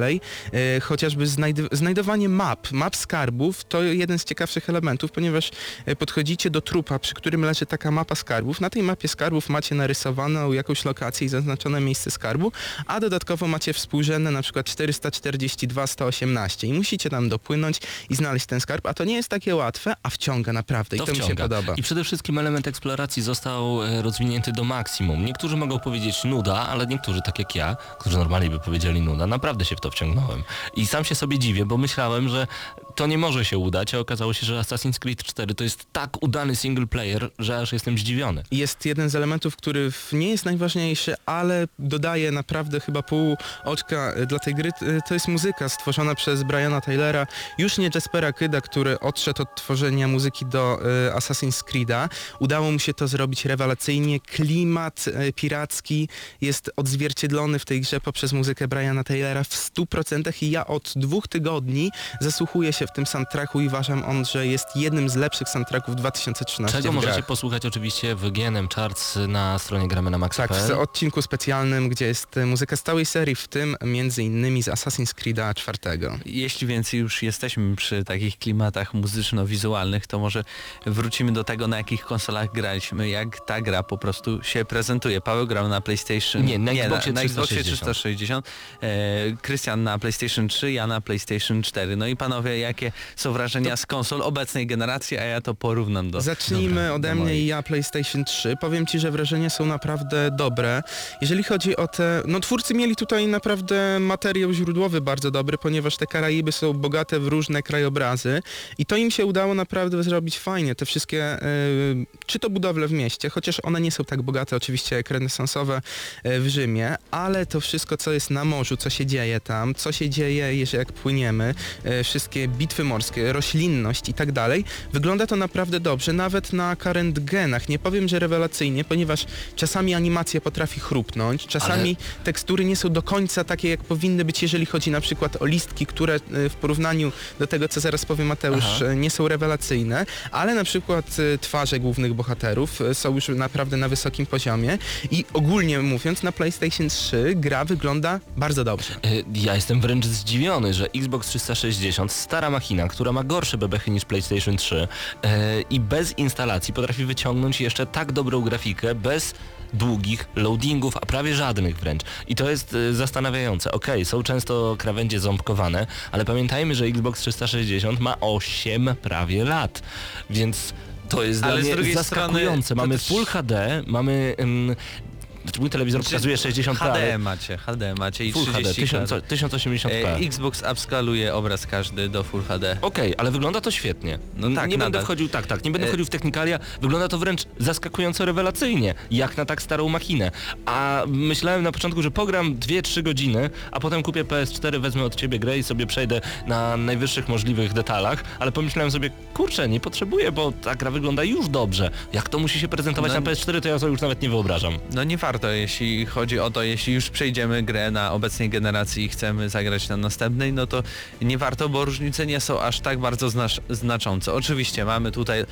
E, chociażby znajd- znajdowanie map, map skarbów to jeden z ciekawszych elementów, ponieważ e, podchodzicie do trupa, przy którym leży taka mapa skarbów. Na tej mapie skarbów macie narysowaną jakąś lokację i zaznaczone miejsce skarbu, a dodatkowo macie współrzędne na przykład 442, 118 i musicie tam dopłynąć i znaleźć ten skarb, a to nie jest takie łatwe, a wciąga naprawdę i to mi się wciąga. podoba. I przede wszystkim element eksploracji został e, rozwinięty do maksimum. Niektórzy mogą powiedzieć nuda, ale niektórzy, tak jak ja, którzy normalnie by powiedzieli nuda, naprawdę się w to wciągnąłem. I sam się sobie dziwię, bo myślałem, że to nie może się udać, a okazało się, że Assassin's Creed 4 to jest tak udany single player, że aż jestem zdziwiony. jest jeden z elementów, który nie jest najważniejszy, ale dodaje naprawdę chyba pół oczka e, dla tej gry. E, To jest muzyka stworzona przez Briana Taylora, już nie Jaspera Kyda, który odszedł od tworzenia muzyki do e, Assassin's Creed'a. Udało mu się to zrobić rewelacyjnie. Klimat piracki jest odzwierciedlony w tej grze poprzez muzykę Briana Taylora w 100% i ja od dwóch tygodni zasłuchuję się w tym soundtracku i uważam on, że jest jednym z lepszych soundtracków 2013 Czego możecie grach. posłuchać oczywiście w GNM Charts na stronie gramy na Tak, w odcinku specjalnym, gdzie jest e, muzyka z całej serii, w tym między innymi z Assassin's Creed'a czwartego. Jeśli więc już jesteśmy przy takich klimatach muzyczno-wizualnych, to może wrócimy do tego, na jakich konsolach graliśmy, jak ta gra po prostu się prezentuje. Paweł grał na PlayStation... Nie, na Xboxie na, na Xboxie 360. 360, e, Krystian na PlayStation 3, ja na PlayStation 4. No i panowie, jakie są wrażenia z konsol obecnej generacji, a ja to porównam do... Zacznijmy Dobra, ode do mnie i ja PlayStation 3. Powiem Ci, że wrażenia są naprawdę dobre. Jeżeli chodzi o te... No twórcy mieli tutaj naprawdę materiał źródłowy bardzo dobry, ponieważ te Karaiby są bogate w różne krajobrazy i to im się udało naprawdę zrobić fajnie. Te wszystkie, e, czy to budowle w mieście, chociaż one nie są tak bogate oczywiście jak renesansowe e, w Rzymie, ale to wszystko, co jest na morzu, co się dzieje tam, co się dzieje, jeżeli jak płyniemy, e, wszystkie bitwy morskie, roślinność i tak dalej, wygląda to naprawdę dobrze, nawet na current genach. Nie powiem, że rewelacyjnie, ponieważ czasami animacja potrafi chrupnąć, czasami tekstury nie są do końca takie, jak powinny być, jeżeli chodzi na przykład o listki, które e, w porównaniu do tego, co zaraz powie Mateusz, Aha. e, nie są rewelacyjne, ale na przykład e, twarze głównych bohaterów są już naprawdę na wysokim poziomie i ogólnie mówiąc na PlayStation 3 gra wygląda bardzo dobrze. Ja jestem wręcz zdziwiony, że Xbox 360, stara machina, która ma gorsze bebechy niż PlayStation 3 e, i bez instalacji potrafi wyciągnąć jeszcze tak dobrą grafikę bez długich loadingów, a prawie żadnych wręcz. I to jest y, zastanawiające. Okej, są często krawędzie ząbkowane, ale pamiętajmy, że Xbox 360 ma 8 prawie lat, więc to jest Ale dla mnie zaskakujące. strony mamy też- Full HD, mamy... ym, znaczy mój telewizor Znaczy, pokazuje 60 ale HD macie, HD macie i Full HD, 30 1000, 1080p. E, Xbox upskaluje obraz każdy do Full HD. Okej, ale wygląda to świetnie. No tak, nie będę nadal. wchodził, tak, tak, nie będę E- wchodził w technikalia. Wygląda to wręcz zaskakująco rewelacyjnie, jak na tak starą machinę. A myślałem na początku, że pogram 2-3 godziny, a potem kupię PS4, wezmę od ciebie grę i sobie przejdę na najwyższych możliwych detalach, ale pomyślałem sobie, kurczę, nie potrzebuję, bo ta gra wygląda już dobrze. Jak to musi się prezentować No- na PS4, to ja sobie już nawet nie wyobrażam. No nieważne, warto, jeśli chodzi o to, jeśli już przejdziemy grę na obecnej generacji i chcemy zagrać na następnej, no to nie warto, bo różnice nie są aż tak bardzo znaczące. Oczywiście mamy tutaj e,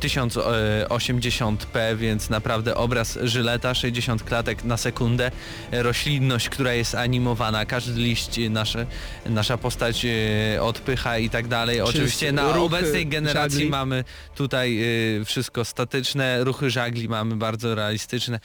1080p, więc naprawdę obraz żyleta, 60 klatek na sekundę, e, roślinność, która jest animowana, każdy liść e, nasze, nasza postać e, odpycha i tak dalej. Oczywiście na ruchy obecnej generacji żagli. mamy tutaj e, wszystko statyczne, ruchy żagli mamy bardzo realistyczne, e,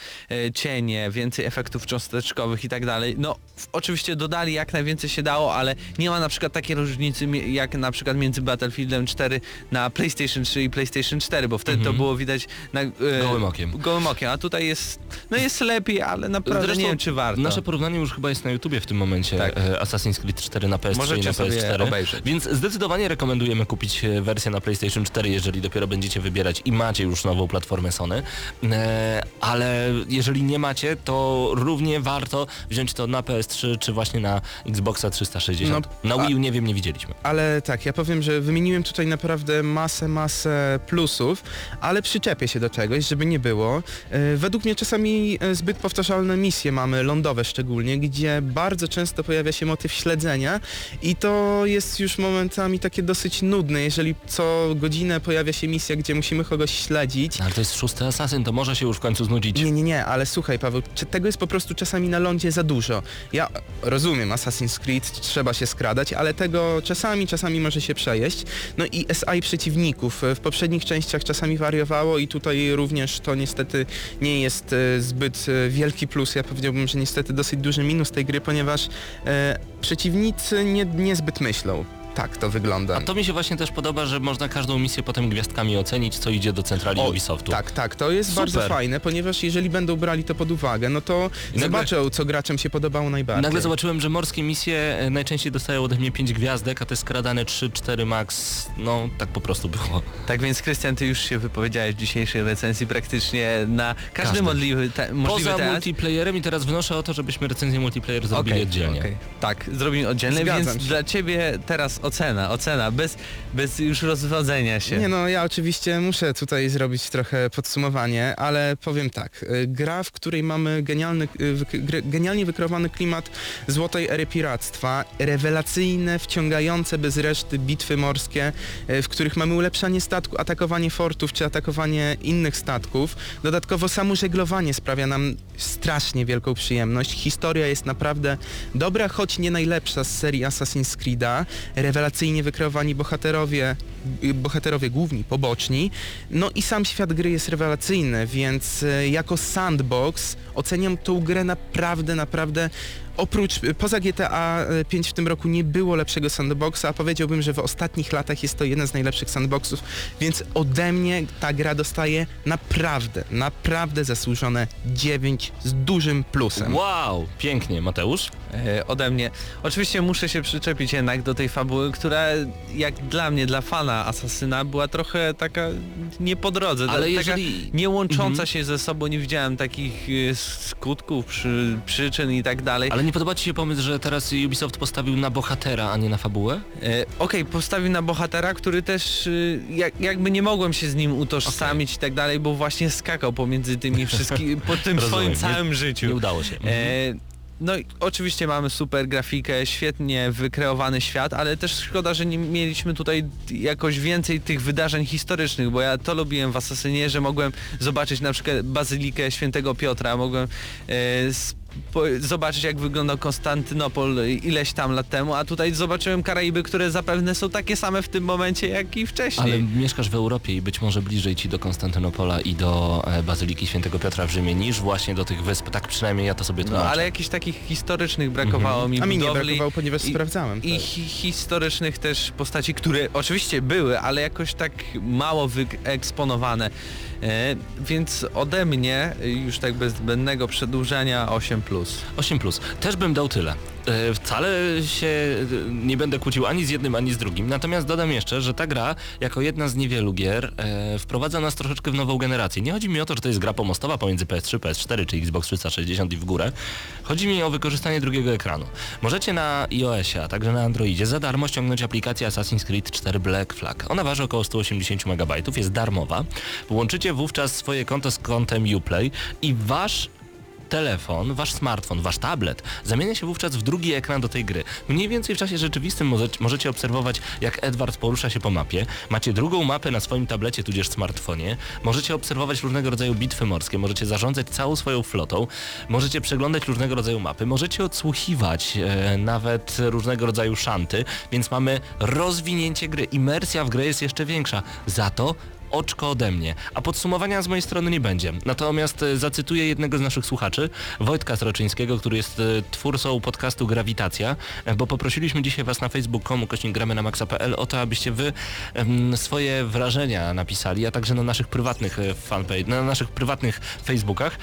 cienie, więcej efektów cząsteczkowych i tak dalej. No oczywiście dodali jak najwięcej się dało, ale nie ma na przykład takiej różnicy jak na przykład między Battlefieldem 4 na PlayStation 3 i PlayStation 4, bo wtedy to było widać na, e, Gołym okiem. Gołym okiem, a tutaj jest, no jest lepiej, ale naprawdę Zresztą nie wiem czy warto. Nasze porównanie już chyba jest na YouTubie w tym momencie. Tak. e, Assassin's Creed 4 na PS3 i Możecie na sobie PS4. obejrzeć. Więc zdecydowanie rekomendujemy kupić e, wersję na PlayStation 4, jeżeli dopiero będziecie wybierać i macie już nową platformę Sony. E, ale jeżeli nie macie, to równie warto wziąć to na PS3 czy właśnie na Xboxa 360. No, na Wii U nie wiem, nie widzieliśmy. Ale tak, ja powiem, że wymieniłem tutaj naprawdę masę, masę plusów, ale przyczepię się do czegoś, żeby nie było. E, Według mnie czasami e, zbyt powtarzalne misje mamy, lądowe szczególnie, gdzie bardzo często pojawia się motyw śledzenia i to jest już momentami takie dosyć nudne, jeżeli co godzinę pojawia się misja, gdzie musimy kogoś śledzić. Ale to jest szósty Assassin, to może się już w końcu znudzić. Nie, nie, nie, ale słuchaj Paweł, tego jest po prostu czasami na lądzie za dużo. Ja rozumiem Assassin's Creed, trzeba się skradać, ale tego czasami, czasami może się przejeść. No i SI przeciwników w poprzednich częściach czasami wariowało i tutaj również to niestety nie jest e, zbyt e, wielki plus. Ja powiedziałbym, że niestety dosyć duży minus tej gry, ponieważ e, przeciwnicy nie, niezbyt myślą. Tak to wygląda. A to mi się właśnie też podoba, że można każdą misję potem gwiazdkami ocenić, co idzie do centrali O, Ubisoftu. Tak, tak, to jest Super. bardzo fajne, ponieważ jeżeli będą brali to pod uwagę, no to I nagle- zobaczą, co graczom się podobało najbardziej. Nagle zobaczyłem, że morskie misje e, najczęściej dostają ode mnie 5 gwiazdek, a te skradane 3-4 max, no tak po prostu było. Tak więc Krystian, ty już się wypowiedziałeś w dzisiejszej recenzji praktycznie na każdy Każdy. możliwy, te, możliwy Poza temat. multiplayerem i teraz wnoszę o to, żebyśmy recenzję multiplayer zrobili Okej, oddzielnie. okej. Tak, zrobimy oddzielnie, Zgadzam więc się. dla ciebie teraz ocena, ocena, bez, bez już rozwodzenia się. Nie no, ja oczywiście muszę tutaj zrobić trochę podsumowanie, ale powiem tak. y, Gra, w której mamy genialny, y, genialnie wykreowany klimat złotej ery piractwa, rewelacyjne, wciągające bez reszty bitwy morskie, y, w których mamy ulepszanie statku, atakowanie fortów czy atakowanie innych statków. Dodatkowo samo żeglowanie sprawia nam strasznie wielką przyjemność. Historia jest naprawdę dobra, choć nie najlepsza z serii Assassin's Creed'a. Rewelacyjnie wykreowani bohaterowie, bohaterowie główni, poboczni. No i sam świat gry jest rewelacyjny, więc y, jako sandbox oceniam tą grę naprawdę, naprawdę Oprócz, y, poza GTA 5 w tym roku nie było lepszego sandboxa, a powiedziałbym, że w ostatnich latach jest to jeden z najlepszych sandboxów, więc ode mnie ta gra dostaje naprawdę, naprawdę zasłużone 9 z dużym plusem. Wow, pięknie. Mateusz? e, ode mnie. Oczywiście muszę się przyczepić jednak do tej fabuły, która jak dla mnie, dla fana Asasyna była trochę taka nie po drodze, Ale taka jeżeli- nie łącząca Mhm. się ze sobą, nie widziałem takich e, skutków, przy, przyczyn i tak dalej. Ale nie podoba Ci się pomysł, że teraz Ubisoft postawił na bohatera, a nie na fabułę? E, Okej, postawił na bohatera, który też y, jak, jakby nie mogłem się z nim utożsamić i tak dalej, bo właśnie skakał pomiędzy tymi wszystkimi, po tym swoim nie- całym życiu. Nie udało się. Mhm. E, no i oczywiście mamy super grafikę, świetnie wykreowany świat, ale też szkoda, że nie mieliśmy tutaj jakoś więcej tych wydarzeń historycznych, bo ja to lubiłem w Asasynie, że mogłem zobaczyć na przykład Bazylikę Świętego Piotra, mogłem e, zobaczyć jak wyglądał Konstantynopol ileś tam lat temu, a tutaj zobaczyłem Karaiby, które zapewne są takie same w tym momencie jak i wcześniej. Ale mieszkasz w Europie i być może bliżej ci do Konstantynopola i do e, Bazyliki Świętego Piotra w Rzymie niż właśnie do tych wysp. Tak przynajmniej ja to sobie No tłumaczę. ale jakichś takich historycznych brakowało mi A mi nie brakowało, ponieważ i- sprawdzałem. I tak. hi historycznych też postaci, które oczywiście były, ale jakoś tak mało wyeksponowane. E, więc ode mnie, y, już tak bez zbędnego przedłużania 8+. 8 plus. Też bym dał tyle. E, Wcale się e, nie będę kłócił ani z jednym, ani z drugim. Natomiast dodam jeszcze, że ta gra, jako jedna z niewielu gier, e, wprowadza nas troszeczkę w nową generację. Nie chodzi mi o to, że to jest gra pomostowa pomiędzy PS3, PS4 czy Xbox 360 i w górę. Chodzi mi o wykorzystanie drugiego ekranu. Możecie na iOSie, a także na Androidzie za darmo ściągnąć aplikację Assassin's Creed 4 Black Flag. Ona waży około 180 MB, jest darmowa. Połączycie wówczas swoje konto z kontem Uplay i wasz telefon, wasz smartfon, wasz tablet zamienia się wówczas w drugi ekran do tej gry. Mniej więcej w czasie rzeczywistym może, możecie obserwować, jak Edward porusza się po mapie. Macie drugą mapę na swoim tablecie, tudzież smartfonie. Możecie obserwować różnego rodzaju bitwy morskie, możecie zarządzać całą swoją flotą, możecie przeglądać różnego rodzaju mapy, możecie odsłuchiwać e, nawet różnego rodzaju szanty, więc mamy rozwinięcie gry. Imersja w grę jest jeszcze większa. Za to oczko ode mnie. A podsumowania z mojej strony nie będzie. Natomiast e, zacytuję jednego z naszych słuchaczy, Wojtka Sroczyńskiego, który jest e, twórcą podcastu Grawitacja, e, bo poprosiliśmy dzisiaj Was na facebook.com kośnik gramy na maxa.pl o to, abyście Wy swoje wrażenia napisali, a także na naszych prywatnych fanpage, na naszych prywatnych facebookach.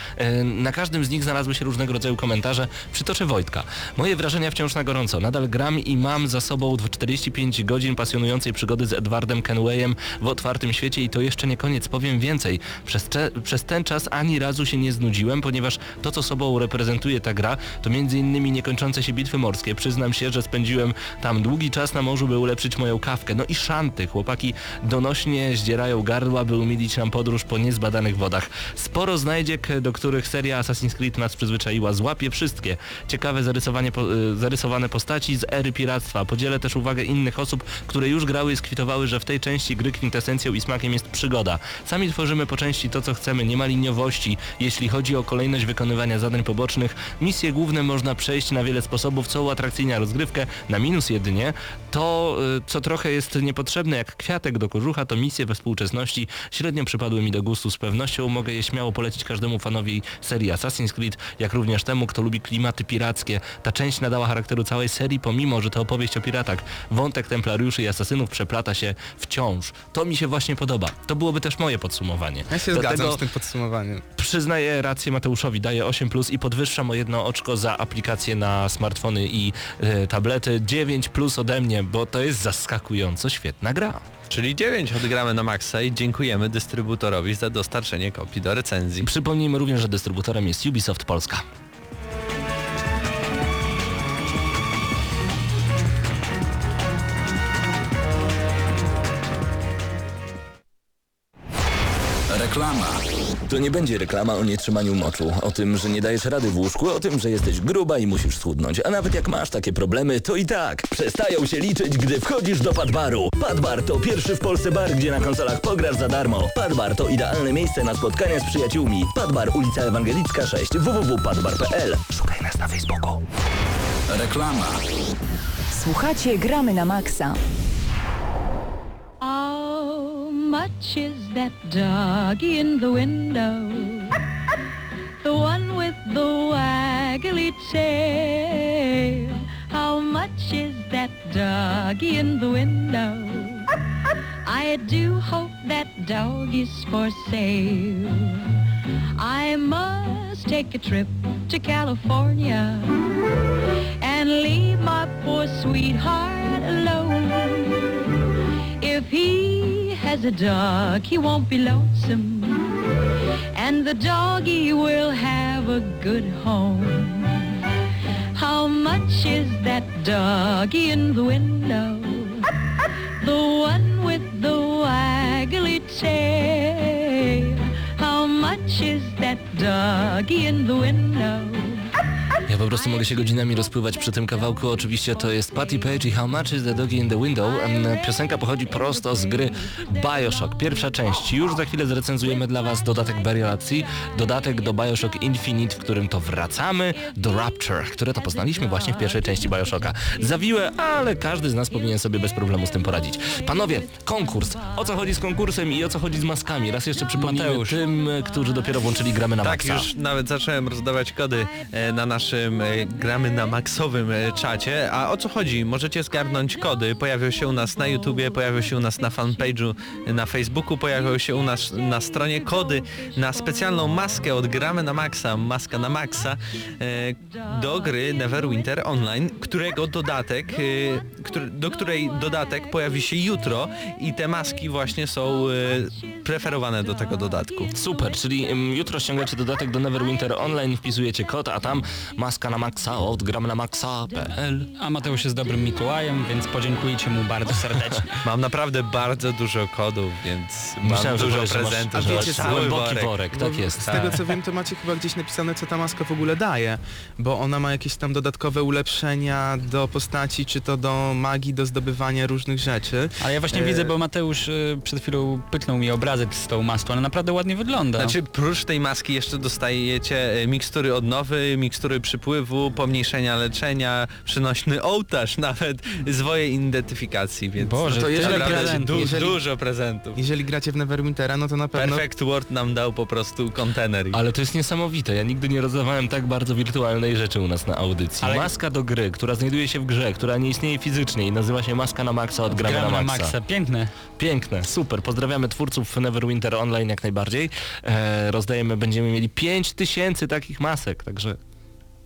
Na każdym z nich znalazły się różnego rodzaju komentarze. Przytoczę Wojtka. Moje wrażenia wciąż na gorąco. Nadal gram i mam za sobą 45 godzin pasjonującej przygody z Edwardem Kenwayem w otwartym świecie i to jeszcze nie koniec. Powiem więcej. Przez, przez ten czas ani razu się nie znudziłem, ponieważ to, co sobą reprezentuje ta gra, to innymi niekończące się bitwy morskie. Przyznam się, że spędziłem tam długi czas na morzu, by ulepszyć moją kawkę. No i szanty. Chłopaki donośnie zdzierają gardła, by umilić nam podróż po niezbadanych wodach. Sporo znajdziek, do których seria Assassin's Creed nas przyzwyczaiła. Złapię wszystkie. Ciekawe zarysowanie po, y, zarysowane postaci z ery piractwa. Podzielę też uwagę innych osób, które już grały i skwitowały, że w tej części gry kwintesencją i smakiem jest przygoda. Sami tworzymy po części to, co chcemy. Nie ma liniowości. Jeśli chodzi o kolejność wykonywania zadań pobocznych, misje główne można przejść na wiele sposobów, co uatrakcyjnia rozgrywkę. Na minus jedynie to, y, co trochę jest niepotrzebne jak kwiatek do kożucha, to misje we współczesności średnio przypadły mi do gustu. Z pewnością mogę je śmiało polecić każdemu fanowi serii Assassin's Creed, jak również temu, kto lubi klimaty pirackie. Ta część nadała charakteru całej serii, pomimo, że to opowieść o piratach. Wątek templariuszy i asasynów przeplata się wciąż. To mi się właśnie podoba. To byłoby też moje podsumowanie. Ja się Dlatego zgadzam z tym podsumowaniem. przyznaję rację Mateuszowi, daję 8 plus i podwyższam o jedno oczko za aplikacje na smartfony i e, tablety. 9 plus ode mnie, bo to jest zaskakująco świetna gra. Czyli 9 odgramy na maksa i dziękujemy dystrybutorowi za dostarczenie kopii do recenzji. Przypomnijmy również, że dystrybutorem jest Ubisoft Polska. Reklama. To nie będzie reklama o nietrzymaniu moczu, o tym, że nie dajesz rady w łóżku, o tym, że jesteś gruba i musisz schudnąć. A nawet jak masz takie problemy, to i tak przestają się liczyć, gdy wchodzisz do Padbaru. Padbar to pierwszy w Polsce bar, gdzie na konsolach pograsz za darmo. Padbar to idealne miejsce na spotkania z przyjaciółmi. Padbar, ulica Ewangelicka 6, www.padbar.pl. Szukaj nas na Facebooku. Reklama. Słuchacie Gramy na Maxa. How much is that dog in the window? The one with the waggly tail. How much is that dog in the window? I do hope that dog is for sale. I must take a trip to California and leave my poor sweetheart alone. If he has a dog, he won't be lonesome. And the doggy will have a good home. How much is that doggy in the window? The one with the waggly tail. How much is that doggy in the window? Ja po prostu mogę się godzinami rozpływać przy tym kawałku. Oczywiście to jest Patty Page i How Much is the Doggy in the Window. Piosenka pochodzi prosto z gry Bioshock. Pierwsza część. Już za chwilę zrecenzujemy dla Was dodatek Burial at Sea, dodatek do Bioshock Infinite, w którym to wracamy do Rapture, które to poznaliśmy właśnie w pierwszej części Bioshocka. Zawiłe, ale każdy z nas powinien sobie bez problemu z tym poradzić. Panowie, konkurs. O co chodzi z konkursem i o co chodzi z maskami? Raz jeszcze przypomnijmy Mateusz. tym, którzy dopiero włączyli gramy na Tak, maksa. już nawet zacząłem rozdawać kody e, na naszym e, gramy na maksowym e, czacie. A o co chodzi? Możecie zgarnąć kody. Pojawią się u nas na YouTubie, pojawią się u nas na fanpage'u e, na Facebooku, pojawią się u nas na stronie kody na specjalną maskę od gramy na maksa, maska na maksa do gry Neverwinter Online, którego dodatek, do której dodatek pojawi się jutro i te maski właśnie są preferowane do tego dodatku. Super, czyli jutro ściągacie dodatek do Neverwinter Online, wpisujecie kod, a tam maska maska na maksa od gram na maxa.pl. A Mateusz jest dobrym Mikołajem, więc podziękujcie mu bardzo serdecznie. Mam naprawdę bardzo dużo kodów, więc Myślałem, mam że dużo powiesz, że masz- prezentów. A że wiecie masz cały Głęboki worek. worek, Bo tak jest. Z tego co wiem, to macie chyba gdzieś napisane, co ta maska w ogóle daje, bo ona ma jakieś tam dodatkowe ulepszenia do postaci, czy to do magii, do zdobywania różnych rzeczy. Ale ja właśnie E, widzę, bo Mateusz y, przed chwilą pyknął mi obrazek z tą maską, ale naprawdę ładnie wygląda. Znaczy prócz tej maski jeszcze dostajecie e, mikstury odnowy, mikstury przypływu, pomniejszenia leczenia, przynośny ołtarz, nawet zwoje identyfikacji, więc Boże, to tyle jeżeli- prezentów. du- jeżeli- dużo prezentów. Jeżeli gracie w Neverwintera, no to na pewno... Perfect Word nam dał po prostu kontener. i- Ale to jest niesamowite. Ja nigdy nie rozdawałem tak bardzo wirtualnej rzeczy u nas na audycji. Ale- Maska do gry, która znajduje się w grze, która nie istnieje fizycznie i nazywa się Maska na Maxa od gramy, Gramy na Maxa. Piękne. Piękne, super. Pozdrawiamy twórców Neverwinter Online jak najbardziej. E, rozdajemy, będziemy mieli 5000 takich masek, także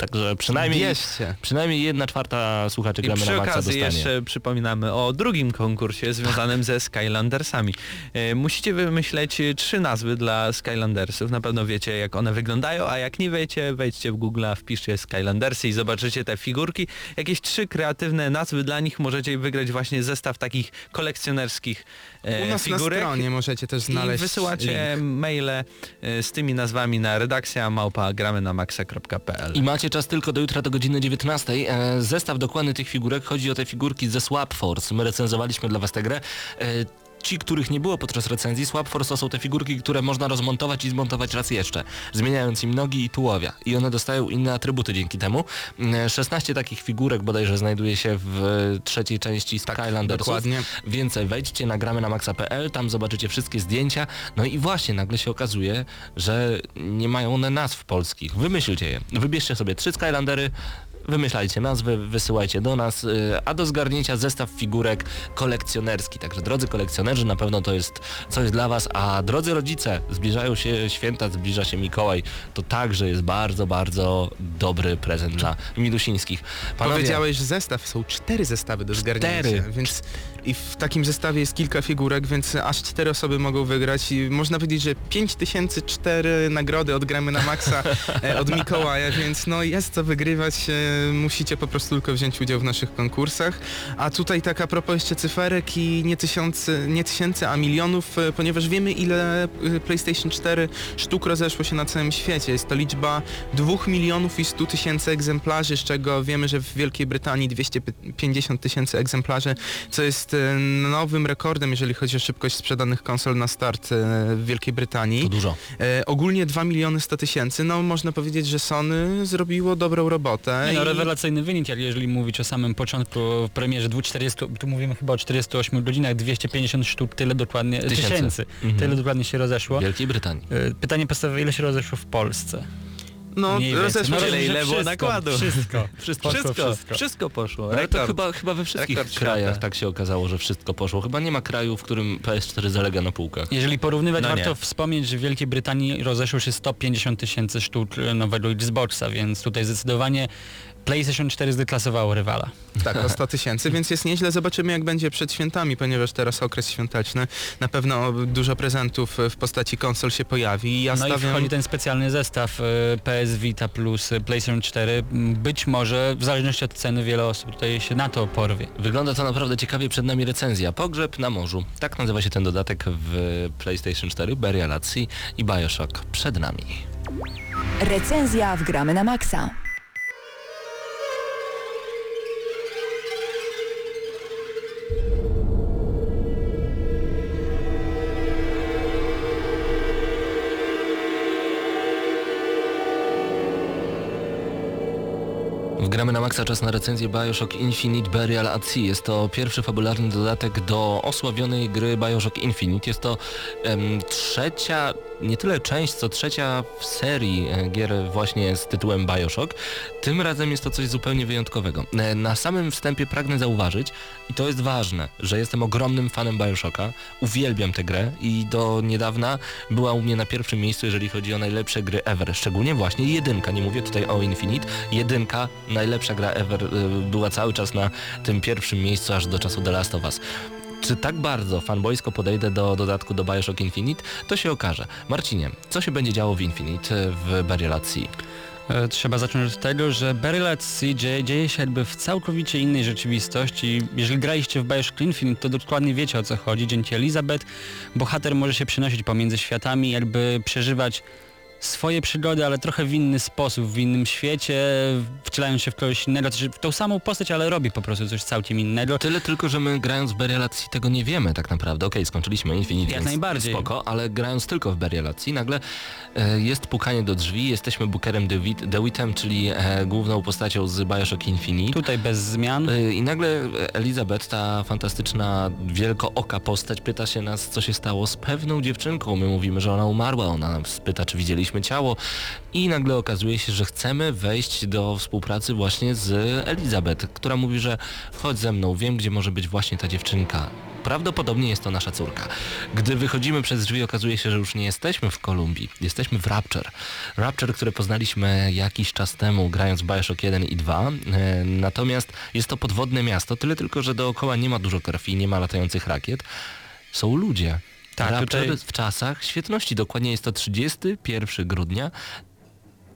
także przynajmniej Bierzcie. przynajmniej jedna czwarta słuchaczy I gramy przy na okazji dostanie. jeszcze przypominamy o drugim konkursie związanym ze Skylandersami. E, Musicie wymyśleć trzy nazwy dla Skylandersów. Na pewno wiecie jak one wyglądają, a jak nie wiecie, wejdźcie w Google, wpiszcie Skylandersy i zobaczycie te figurki. Jakieś trzy kreatywne nazwy dla nich możecie wygrać właśnie zestaw takich kolekcjonerskich e, U nas figurek. na stronie możecie też I znaleźć wysyłacie link. maile e, z tymi nazwami na redakcja małpa gramy na maxa.pl. I macie czas tylko do jutra do godziny 19. E, zestaw dokładny tych figurek. Chodzi o te figurki ze Swap Force. My recenzowaliśmy dla Was tę grę. Ci, których nie było podczas recenzji, Swap Force to są te figurki, które można rozmontować i zmontować raz jeszcze, zmieniając im nogi i tułowia. I one dostają inne atrybuty dzięki temu. E, 16 takich figurek bodajże znajduje się w e, trzeciej części Skylandersów. dokładnie. Więcej wejdźcie, nagramy na maxa.pl, tam zobaczycie wszystkie zdjęcia. No i właśnie nagle się okazuje, że nie mają one nazw polskich. Wymyślcie je. Wybierzcie sobie trzy Skylandery, Wymyślajcie nazwy, wysyłajcie do nas, y, a do zgarnięcia zestaw figurek kolekcjonerski. Także drodzy kolekcjonerzy, na pewno to jest coś dla Was, a drodzy rodzice, zbliżają się święta, zbliża się Mikołaj, to także jest bardzo, bardzo dobry prezent dla Milusińskich. Panowie, Powiedziałeś, że zestaw, są cztery zestawy do zgarnięcia, Cztery. więc i w takim zestawie jest kilka figurek, więc aż cztery osoby mogą wygrać. I można powiedzieć, że 5004 nagrody od Gramy na Maxa e, od Mikołaja, więc no jest co wygrywać, e, musicie po prostu tylko wziąć udział w naszych konkursach, a tutaj taka propos jeszcze cyferek i nie tysiące, nie tysięcy, a milionów, e, ponieważ wiemy ile PlayStation 4 sztuk rozeszło się na całym świecie, jest to liczba 2 milionów i 100 tysięcy egzemplarzy, z czego wiemy, że w Wielkiej Brytanii 250 tysięcy egzemplarzy, co jest e, nowym rekordem, jeżeli chodzi o szybkość sprzedanych konsol na start e, w Wielkiej to Brytanii. dużo. E, ogólnie 2 miliony 100 tysięcy, no można powiedzieć, że Sony zrobiło dobrą robotę. Nie, no, i- rewelacyjny wynik, jeżeli mówić o samym początku w premierze 240, tu mówimy chyba o 48 godzinach, 250 sztuk, tyle dokładnie, Tysięcy. tysięcy, Mhm. tyle dokładnie się rozeszło. W Wielkiej Brytanii. Pytanie podstawowe, ile się rozeszło w Polsce? No, rozeszło No, Tyle, ile było wszystko, nakładu. Wszystko. Wszystko. Poszło Wszystko, wszystko. wszystko poszło. Ale to chyba, chyba we wszystkich krajach świata. tak się okazało, że wszystko poszło. Chyba nie ma kraju, w którym PS4 zalega na półkach. Jeżeli porównywać, No warto nie. wspomnieć, że w Wielkiej Brytanii rozeszło się 150 tysięcy sztuk e, nowego Xboxa, więc tutaj zdecydowanie PlayStation 4 zdeklasowało rywala. Tak, o 100 tysięcy, więc jest nieźle. Zobaczymy jak będzie przed świętami, ponieważ teraz okres świąteczny. Na pewno dużo prezentów w postaci konsol się pojawi i ja no i stawiam... wchodzi ten specjalny zestaw e, PS Vita plus e, PlayStation 4. M, Być może, w zależności od ceny, wiele osób tutaj się na to porwie. Wygląda to naprawdę ciekawie, przed nami recenzja. Pogrzeb na morzu. Tak nazywa się ten dodatek w PlayStation 4, Burial i Bioshock przed nami. Recenzja w Gramy na Maxa. Wgramy na maksa czas na recenzję Bioshock Infinite Burial at Sea. Jest to pierwszy fabularny dodatek do osławionej gry Bioshock Infinite. Jest to em, trzecia, nie tyle część, co trzecia w serii e, gier właśnie z tytułem Bioshock. Tym razem jest to coś zupełnie wyjątkowego. E, Na samym wstępie pragnę zauważyć, i to jest ważne, że jestem ogromnym fanem Bioshocka. Uwielbiam tę grę i do niedawna była u mnie na pierwszym miejscu, jeżeli chodzi o najlepsze gry ever. Szczególnie właśnie jedynka, nie mówię tutaj o Infinite. Jedynka, najlepsza gra ever, y, była cały czas na tym pierwszym miejscu aż do czasu The Last of Us. Czy tak bardzo fanboysko podejdę do dodatku do Bioshock Infinite, to się okaże. Marcinie, co się będzie działo w Infinite, w Burial? E, Trzeba zacząć od tego, że Sea dzieje, dzieje się jakby w całkowicie innej rzeczywistości. Jeżeli graliście w Bioshock Infinite, to dokładnie wiecie o co chodzi. Dzięki Elizabeth bohater może się przenosić pomiędzy światami, jakby przeżywać swoje przygody, ale trochę w inny sposób, w innym świecie, wcielając się w kogoś innego, znaczy w tą samą postać, ale robi po prostu coś całkiem innego. Tyle tylko, że my grając w Berialacji tego nie wiemy tak naprawdę. Okej, skończyliśmy Infinite, Jak najbardziej. spoko, ale grając tylko w Berialacji nagle e, jest pukanie do drzwi, jesteśmy Bookerem DeWitt, DeWittem, czyli e, główną postacią z Bioshock Infinite. Tutaj bez zmian. E, I nagle Elizabeth, ta fantastyczna, wielkooka postać, pyta się nas, co się stało z pewną dziewczynką. My mówimy, że ona umarła, ona nas pyta, czy widzieliśmy ciało i nagle okazuje się, że chcemy wejść do współpracy właśnie z Elizabeth, która mówi, że chodź ze mną, wiem, gdzie może być właśnie ta dziewczynka. Prawdopodobnie jest to nasza córka. Gdy wychodzimy przez drzwi, okazuje się, że już nie jesteśmy w Kolumbii, jesteśmy w Rapture. Rapture, które poznaliśmy jakiś czas temu, grając Bioshock 1 i 2. E, Natomiast jest to podwodne miasto, tyle tylko, że dookoła nie ma dużo krwi, nie ma latających rakiet. Są ludzie. Tak, tutaj- w czasach świetności. Dokładnie jest to 31 grudnia.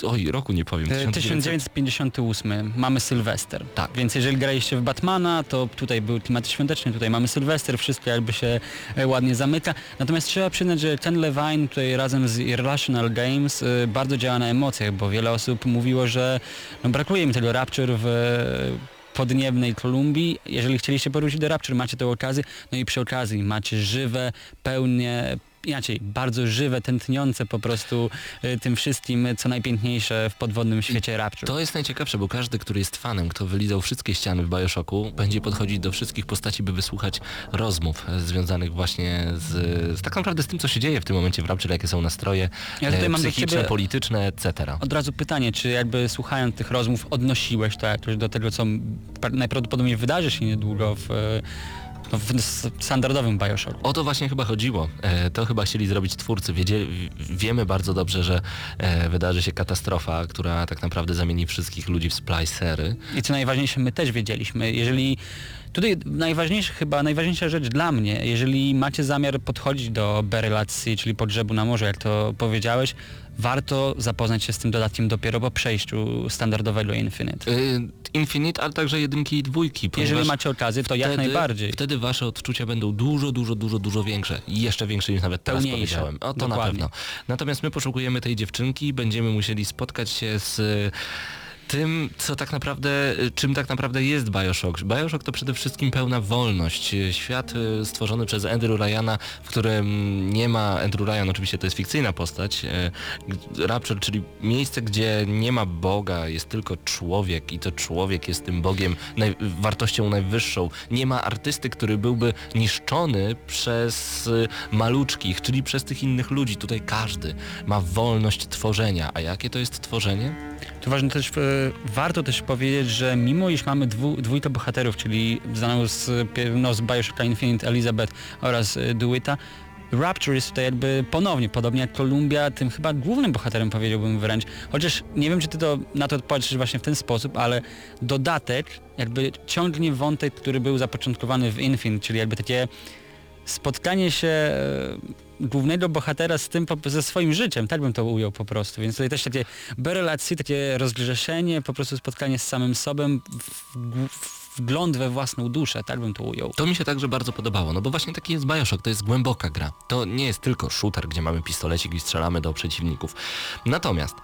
Oj, roku nie powiem. E, 1900. 1958, mamy Sylwester. Tak. Więc jeżeli graliście w Batmana, to tutaj był klimat świąteczny, tutaj mamy Sylwester, wszystko jakby się e, ładnie zamyka. Natomiast trzeba przyznać, że ten Levine tutaj razem z Irrational Games e, bardzo działa na emocjach, bo wiele osób mówiło, że no, brakuje mi tego Rapture w e, podniebnej Kolumbii. Jeżeli chcieliście powrócić do Rapture, macie tę okazję. No i przy okazji macie żywe, pełnie inaczej, bardzo żywe, tętniące po prostu y, tym wszystkim, co najpiękniejsze w podwodnym świecie Rapture. To jest najciekawsze, bo każdy, który jest fanem, kto wylizał wszystkie ściany w Bioshocku, będzie podchodzić do wszystkich postaci, by wysłuchać rozmów e, związanych właśnie z, z tak naprawdę z tym, co się dzieje w tym momencie w Rapture, jakie są nastroje Ja tutaj e, mam psychiczne, ciebie- polityczne, etc. Od razu pytanie, czy jakby słuchając tych rozmów odnosiłeś to jakoś do tego, co najprawdopodobniej wydarzy się niedługo w, e, no, w standardowym Bioshocku? O to właśnie chyba chodziło. E, to chyba chcieli zrobić twórcy. Wiedzie, wiemy bardzo dobrze, że e, wydarzy się katastrofa, która tak naprawdę zamieni wszystkich ludzi w splicery. I co najważniejsze, my też wiedzieliśmy, jeżeli tutaj najważniejsze chyba, najważniejsza rzecz dla mnie, jeżeli macie zamiar podchodzić do berylacji, czyli pogrzebu na morzu, jak to powiedziałeś, warto zapoznać się z tym dodatkiem dopiero po przejściu standardowego Infinite. Y, Infinite, ale także jedynki i dwójki. Jeżeli macie okazję, to jak najbardziej. Wtedy wasze odczucia będą dużo, dużo, dużo, dużo większe. Jeszcze większe niż nawet teraz Pełniejsze. powiedziałem. O, to na Dokładnie. pewno. Natomiast my poszukujemy tej dziewczynki, będziemy musieli spotkać się z tym, co tak naprawdę, czym tak naprawdę jest Bioshock. Bioshock to przede wszystkim pełna wolność. Świat y, stworzony przez Andrew Ryana, w którym nie ma, Andrew Ryan oczywiście to jest fikcyjna postać, y, Rapture, czyli miejsce, gdzie nie ma Boga, jest tylko człowiek i to człowiek jest tym Bogiem, naj, wartością najwyższą. Nie ma artysty, który byłby niszczony przez y, maluczkich, czyli przez tych innych ludzi. Tutaj każdy ma wolność tworzenia. A jakie to jest tworzenie? Tu ważne też, e, warto też powiedzieć, że mimo iż mamy dwu, dwójkę bohaterów, czyli znaną z, no, z Bioshocka Infinite Elizabeth oraz e, Dewitta, Rapture jest tutaj jakby ponownie, podobnie jak Columbia, tym chyba głównym bohaterem powiedziałbym wręcz. Chociaż nie wiem, czy ty to na to odpowiesz właśnie w ten sposób, ale dodatek jakby ciągnie wątek, który był zapoczątkowany w Infinite, czyli jakby takie spotkanie się e, głównego bohatera z tym, ze swoim życiem, tak bym to ujął po prostu. Więc tutaj też takie berelacje, takie rozgrzeszenie, po prostu spotkanie z samym sobą, wgląd we własną duszę, tak bym to ujął. To mi się także bardzo podobało, no bo właśnie taki jest Bioshock, to jest głęboka gra. To nie jest tylko shooter, gdzie mamy pistolecik i strzelamy do przeciwników. Natomiast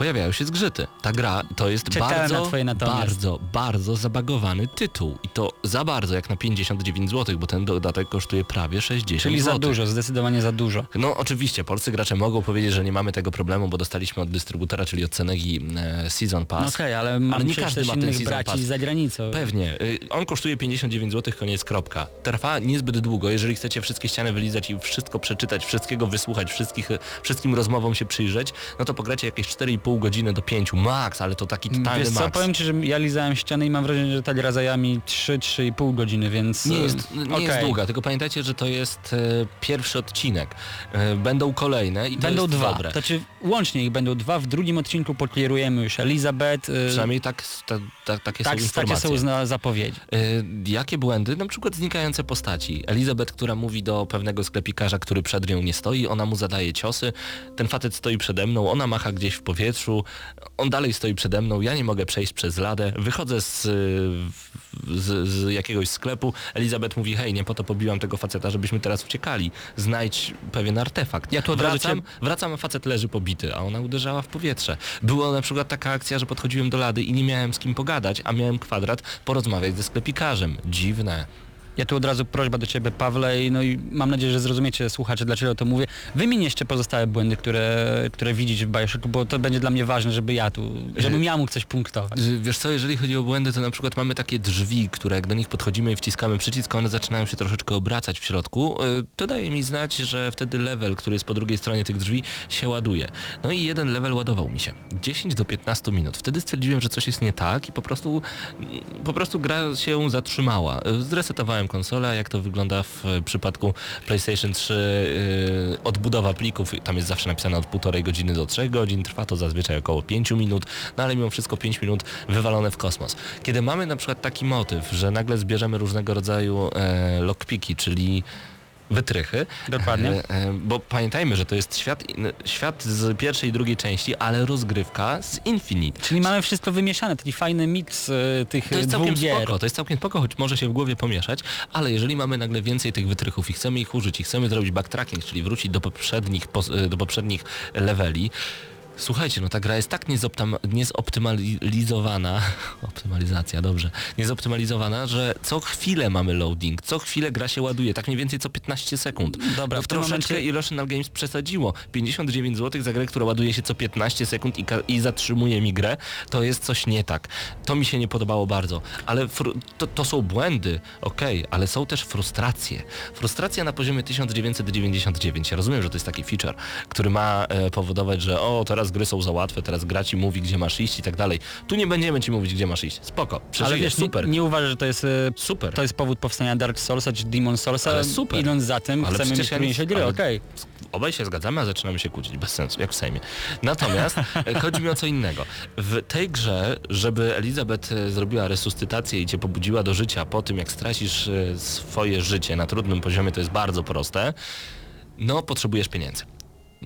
pojawiają się zgrzyty. Ta gra to jest Czekałem bardzo, na bardzo, bardzo zabagowany tytuł. I to za bardzo, jak na 59 zł, bo ten dodatek kosztuje prawie 60 Czyli za zł. dużo, zdecydowanie za dużo. No oczywiście, polscy gracze mogą powiedzieć, że nie mamy tego problemu, bo dostaliśmy od dystrybutora, czyli od Cenegi e, Season No Pass. okej, ale mam Ale nie każdy ma ten innych season pass. za granicą. Pewnie. Y, On kosztuje 59 zł, koniec kropka. Trwa niezbyt długo. Jeżeli chcecie wszystkie ściany wylizać i wszystko przeczytać, wszystkiego wysłuchać, wszystkich, wszystkim rozmowom się przyjrzeć, no to pogracie jakieś 4,5 godziny do 5 max, ale to taki totalny Wiesz co, max. powiem ci, że ja lizałem ściany i mam wrażenie, że ta gra zajęła mi 3-3,5 godziny, więc... Nie e, jest, nie okej. jest długa, tylko pamiętajcie, że to jest e, pierwszy odcinek. E, będą kolejne i to Będą jest dwa. dobre. Znaczy łącznie ich będą dwa. W drugim odcinku pokierujemy już Elizabeth. y, Przynajmniej tak, ta, ta, takie tak, są takie informacje. są zna zapowiedzi. Y, jakie błędy? Na przykład znikające postaci. Elizabeth, która mówi do pewnego sklepikarza, który przed nią nie stoi, ona mu zadaje ciosy, ten facet stoi przede mną, ona macha gdzieś w powietrzu, powietrzu, on dalej stoi przede mną, ja nie mogę przejść przez ladę, wychodzę z, z, z jakiegoś sklepu, Elizabeth mówi, hej, nie po to pobiłam tego faceta, żebyśmy teraz uciekali, znajdź pewien artefakt. Ja tu wracam, cię- wracam, a facet leży pobity, a ona uderzała w powietrze. Była na przykład taka akcja, że podchodziłem do lady i nie miałem z kim pogadać, a miałem kwadrat porozmawiać ze sklepikarzem. Dziwne. Ja tu od razu prośba do Ciebie, Pawle, i no i mam nadzieję, że zrozumiecie słuchacze, dlaczego to mówię. Wymień jeszcze pozostałe błędy, które, które widzisz w Bioshocku, bo to będzie dla mnie ważne, żeby ja tu, żebym ja mógł coś punktować. Wiesz co, jeżeli chodzi o błędy, to na przykład mamy takie drzwi, które jak do nich podchodzimy i wciskamy przycisk, one zaczynają się troszeczkę obracać w środku. Y, To daje mi znać, że wtedy level, który jest po drugiej stronie tych drzwi, się ładuje. No i jeden level ładował mi się. 10 do 15 minut. Wtedy stwierdziłem, że coś jest nie tak i po prostu, po prostu gra się zatrzymała. Y, Zresetowałem konsolę, jak to wygląda w y, przypadku PlayStation 3 y, odbudowa plików, tam jest zawsze napisane od półtorej godziny do 3 godzin, trwa to zazwyczaj około 5 minut, no ale mimo wszystko 5 minut wywalone w kosmos. Kiedy mamy na przykład taki motyw, że nagle zbierzemy różnego rodzaju e, lockpiki, czyli wytrychy. Dokładnie. E, e, bo pamiętajmy, że to jest świat, świat z pierwszej i drugiej części, ale rozgrywka z Infinite. Czyli mamy wszystko wymieszane, taki fajny miks y, tych To jest całkiem gier. spoko, to jest całkiem spoko, choć może się w głowie pomieszać, ale jeżeli mamy nagle więcej tych wytrychów i chcemy ich użyć i chcemy zrobić backtracking, czyli wrócić do poprzednich, do poprzednich leveli, Słuchajcie, no ta gra jest tak niezoptymalizowana, optymalizacja, dobrze, niezoptymalizowana, że co chwilę mamy loading, co chwilę gra się ładuje, tak mniej więcej co 15 sekund. Dobra, no w troszeczkę momencie- Irrational Games przesadziło. 59 zł za grę, która ładuje się co 15 sekund i, i zatrzymuje mi grę, to jest coś nie tak. To mi się nie podobało bardzo, ale to, to są błędy, okej, ale są też frustracje. Frustracja na poziomie 1999. Ja rozumiem, że to jest taki feature, który ma e, powodować, że o, teraz gry są za łatwe, teraz gra ci mówi, gdzie masz iść i tak dalej. Tu nie będziemy ci mówić, gdzie masz iść. Spoko, Ale przeżyjesz, wiesz, super. Nie, nie uważasz, że to jest, y, Super. to jest powód powstania Dark Soulsa czy Demon Soulsa? Ale super. Idąc za tym, Ale chcemy mieć trudniejsze gry, ale- okej. Obaj się zgadzamy, a zaczynamy się kłócić, bez sensu, jak w Sejmie. Natomiast e, chodzi mi o co innego. W tej grze, żeby Elizabeth e, zrobiła resuscytację i cię pobudziła do życia po tym, jak stracisz e, swoje życie na trudnym poziomie, to jest bardzo proste, no potrzebujesz pieniędzy.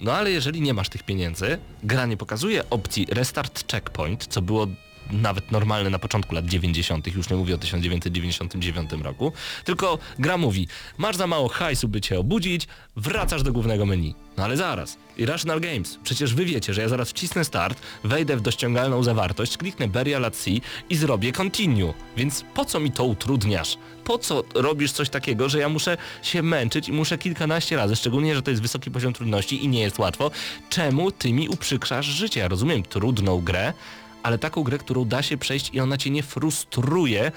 No ale jeżeli nie masz tych pieniędzy, gra nie pokazuje opcji restart checkpoint, co było nawet normalne na początku lat 90., już nie mówię o 1999 roku, tylko gra mówi, masz za mało hajsu, by cię obudzić, wracasz do głównego menu. No ale zaraz, Irrational Games, przecież wy wiecie, że ja zaraz wcisnę start, wejdę w dościągalną zawartość, kliknę Burial at Sea i zrobię continue. Więc po co mi to utrudniasz? Po co robisz coś takiego, że ja muszę się męczyć i muszę kilkanaście razy, szczególnie, że to jest wysoki poziom trudności i nie jest łatwo, czemu ty mi uprzykrzasz życie? Ja rozumiem trudną grę, ale taką grę, którą da się przejść i ona cię nie frustruje,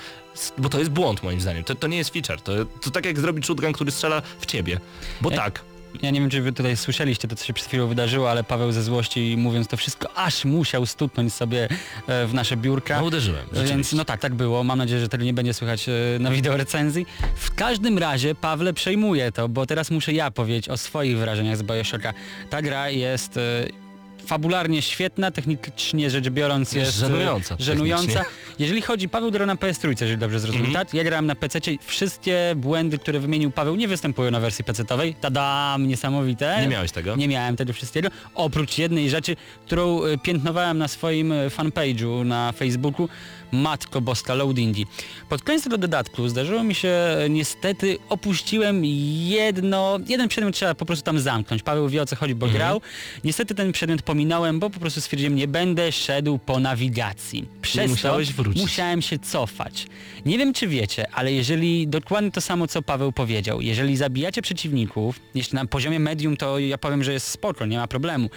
bo to jest błąd moim zdaniem. To, to nie jest feature. To, to tak jak zrobić shotgun, który strzela w ciebie. Bo Ja- tak. Ja nie wiem, czy wy tutaj słyszeliście to, co się przed chwilą wydarzyło, ale Paweł ze złości mówiąc to wszystko, aż musiał stuknąć sobie e, w nasze biurka. No uderzyłem. Więc no tak, tak było. Mam nadzieję, że tego nie będzie słychać e, na wideo recenzji. W każdym razie, Pawle, przejmuję to, bo teraz muszę ja powiedzieć o swoich wrażeniach z Bioshocka. Ta gra jest e, fabularnie świetna, technicznie rzecz biorąc Jest e, żenująca żenująca. Jeżeli chodzi, Paweł gra na PS3, jeżeli dobrze zrozumiałem, Mhm. tak? Ja grałem na PC. Wszystkie błędy, które wymienił Paweł, nie występują na wersji PC-owej. Tadam, niesamowite. Nie miałeś tego? Nie miałem tego wszystkiego. Oprócz jednej rzeczy, którą e, piętnowałem na swoim e, fanpage'u na Facebooku. Matko Boska Loadingi. Pod koniec tego dodatku zdarzyło mi się e, niestety opuściłem jedno, jeden przedmiot trzeba po prostu tam zamknąć. Paweł wie o co chodzi, bo Mhm. grał. Niestety ten przedmiot pominąłem, bo po prostu stwierdziłem, nie będę szedł po nawigacji. Przez musiałeś wrócić. musiałem się cofać. Nie wiem czy wiecie, ale jeżeli dokładnie to samo co Paweł powiedział, jeżeli zabijacie przeciwników, jeśli na poziomie medium to ja powiem, że jest spoko, nie ma problemu.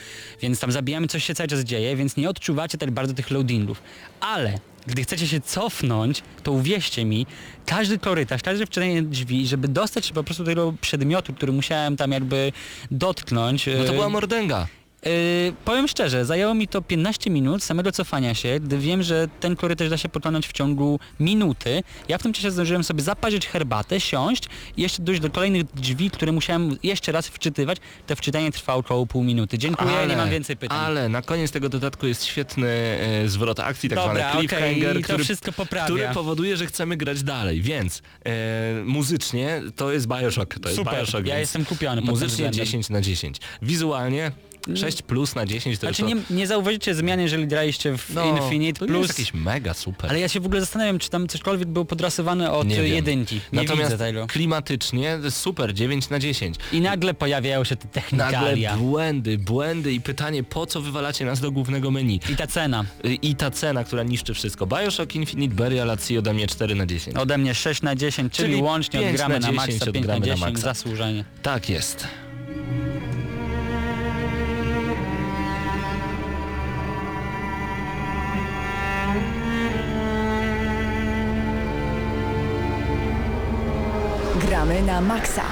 Więc tam zabijamy, coś się cały czas dzieje, więc nie odczuwacie tak bardzo tych loadingów. Ale gdy chcecie się cofnąć, to uwierzcie mi, każdy korytarz, każde wczytanie drzwi, żeby dostać się po prostu do tego przedmiotu, który musiałem tam jakby dotknąć. No to była mordęga. Yy, powiem szczerze, zajęło mi to 15 minut samego cofania się, gdy wiem, że ten korytarz da się pokonać w ciągu minuty. Ja w tym czasie zdążyłem sobie zaparzyć herbatę, siąść i jeszcze dojść do kolejnych drzwi, które musiałem jeszcze raz wczytywać. To wczytanie trwało około pół minuty. Dziękuję, nie mam więcej pytań. Ale na koniec tego dodatku jest świetny e, zwrot akcji, tak Dobra, zwany cliffhanger, to który, który powoduje, że chcemy grać dalej, więc e, muzycznie to jest Bioshock. To jest Super, Bioshock, ja jestem kupiony Muzycznie względem. 10 na 10. Wizualnie 6 plus na 10 to Znaczy już nie, nie zauważycie zmian, jeżeli graliście w to, Infinite to Plus. jest jakiś mega super. Ale ja się w ogóle zastanawiam, czy tam cośkolwiek było podrasowane od Nie jedynki. Nie Natomiast widzę tego. klimatycznie super, 9 na 10. I nagle pojawiają się te Nagle technikalia. błędy, błędy i pytanie, po co wywalacie nas do głównego menu? I ta cena. Y, I ta cena, która niszczy wszystko. Bioshock Infinite Burial ode mnie 4 na 10. Ode mnie 6 na 10, czyli, Czyli łącznie 5 odgramy na na 10 maksa, 5 na odgramy na 10, maksa. zasłużenie. Tak jest. Gramy na maksa.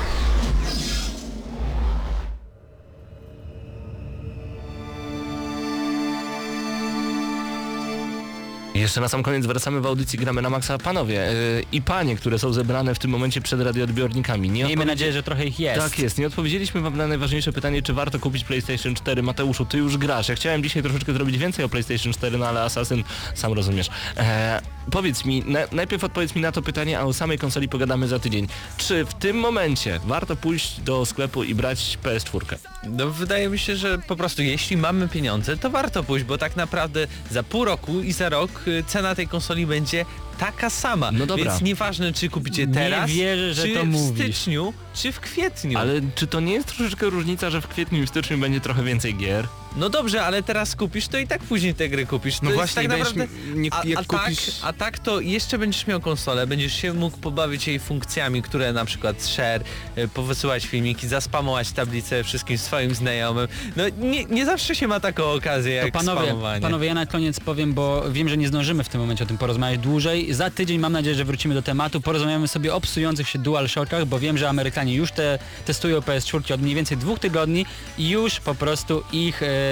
I Jeszcze na sam koniec wracamy w audycji Gramy na Maxa. Panowie yy, i panie, które są zebrane w tym momencie przed radioodbiornikami. Nie Miejmy nadzieję, że trochę ich jest. Tak jest, nie odpowiedzieliśmy wam na najważniejsze pytanie, czy warto kupić PlayStation 4. Mateuszu, ty już grasz. Ja chciałem dzisiaj troszeczkę zrobić więcej o PlayStation 4, no ale Assassin, sam rozumiesz. Eee, powiedz mi, na, najpierw odpowiedz mi na to pytanie, a o samej konsoli pogadamy za tydzień. Czy w tym momencie warto pójść do sklepu i brać PS4? No wydaje mi się, że po prostu jeśli mamy pieniądze, to warto pójść, bo tak naprawdę za pół roku i za rok cena tej konsoli będzie taka sama. No dobra. Więc nieważne czy kupicie Nie teraz, wierzę, że czy to w mówisz. styczniu, czy w kwietniu. Ale czy to nie jest troszeczkę różnica, że w kwietniu i w styczniu będzie trochę więcej gier? No dobrze, ale teraz kupisz, to i tak później te gry kupisz. To No właśnie, tak będziesz naprawdę... nie- a, jak a, kupisz- tak, a tak to jeszcze będziesz miał konsolę, będziesz się mógł pobawić jej funkcjami, które na przykład share, y, powysyłać filmiki, zaspamować tablicę wszystkim swoim znajomym. No nie, nie zawsze się ma taką okazję To jak panowie, spamowanie. panowie, ja na koniec powiem, bo wiem, że nie zdążymy w tym momencie o tym porozmawiać dłużej. Za tydzień mam nadzieję, że wrócimy do tematu. Porozmawiamy sobie o psujących się DualShockach, bo wiem, że Amerykanie już te testują PS4 od mniej więcej dwóch tygodni i już po prostu ich e,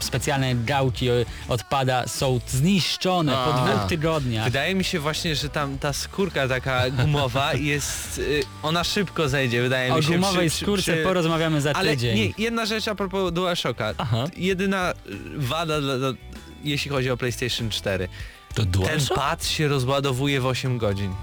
specjalne gałki e, odpada są zniszczone po A. dwóch tygodniach. Wydaje mi się właśnie, że tam ta skórka taka gumowa jest, y, ona szybko zejdzie, wydaje O mi się. gumowej przy- skórce przy- porozmawiamy za Ale tydzień. nie, jedna rzecz a propos DualShocka. Aha. Jedyna y, wada, dla, dla, jeśli chodzi o PlayStation 4. To Ten DualShock? pad się rozładowuje w 8 godzin.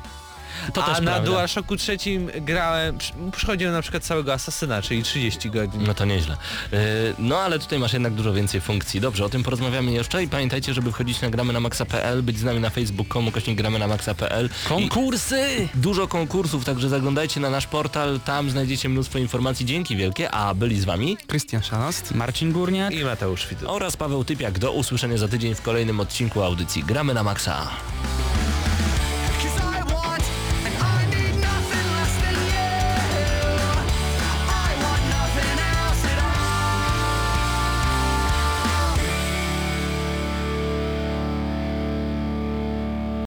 To A też na prawda. DualShocku trzecim grałem, przy- przychodziłem na przykład całego Asasyna, czyli 30 godzin. No to nieźle. Yy, no ale tutaj masz jednak dużo więcej funkcji. Dobrze, o tym porozmawiamy jeszcze i pamiętajcie, żeby wchodzić na gramy na maxa.pl, być z nami na facebook.com, kośnik gramy na maxa.pl. Konkursy! I Dużo konkursów, także zaglądajcie na nasz portal, tam znajdziecie mnóstwo informacji. Dzięki wielkie, a byli z wami Krystian Szalast. Marcin Górniak. I Mateusz Widut. oraz Paweł Typiak. Do usłyszenia za tydzień w kolejnym odcinku audycji Gramy na Maxa.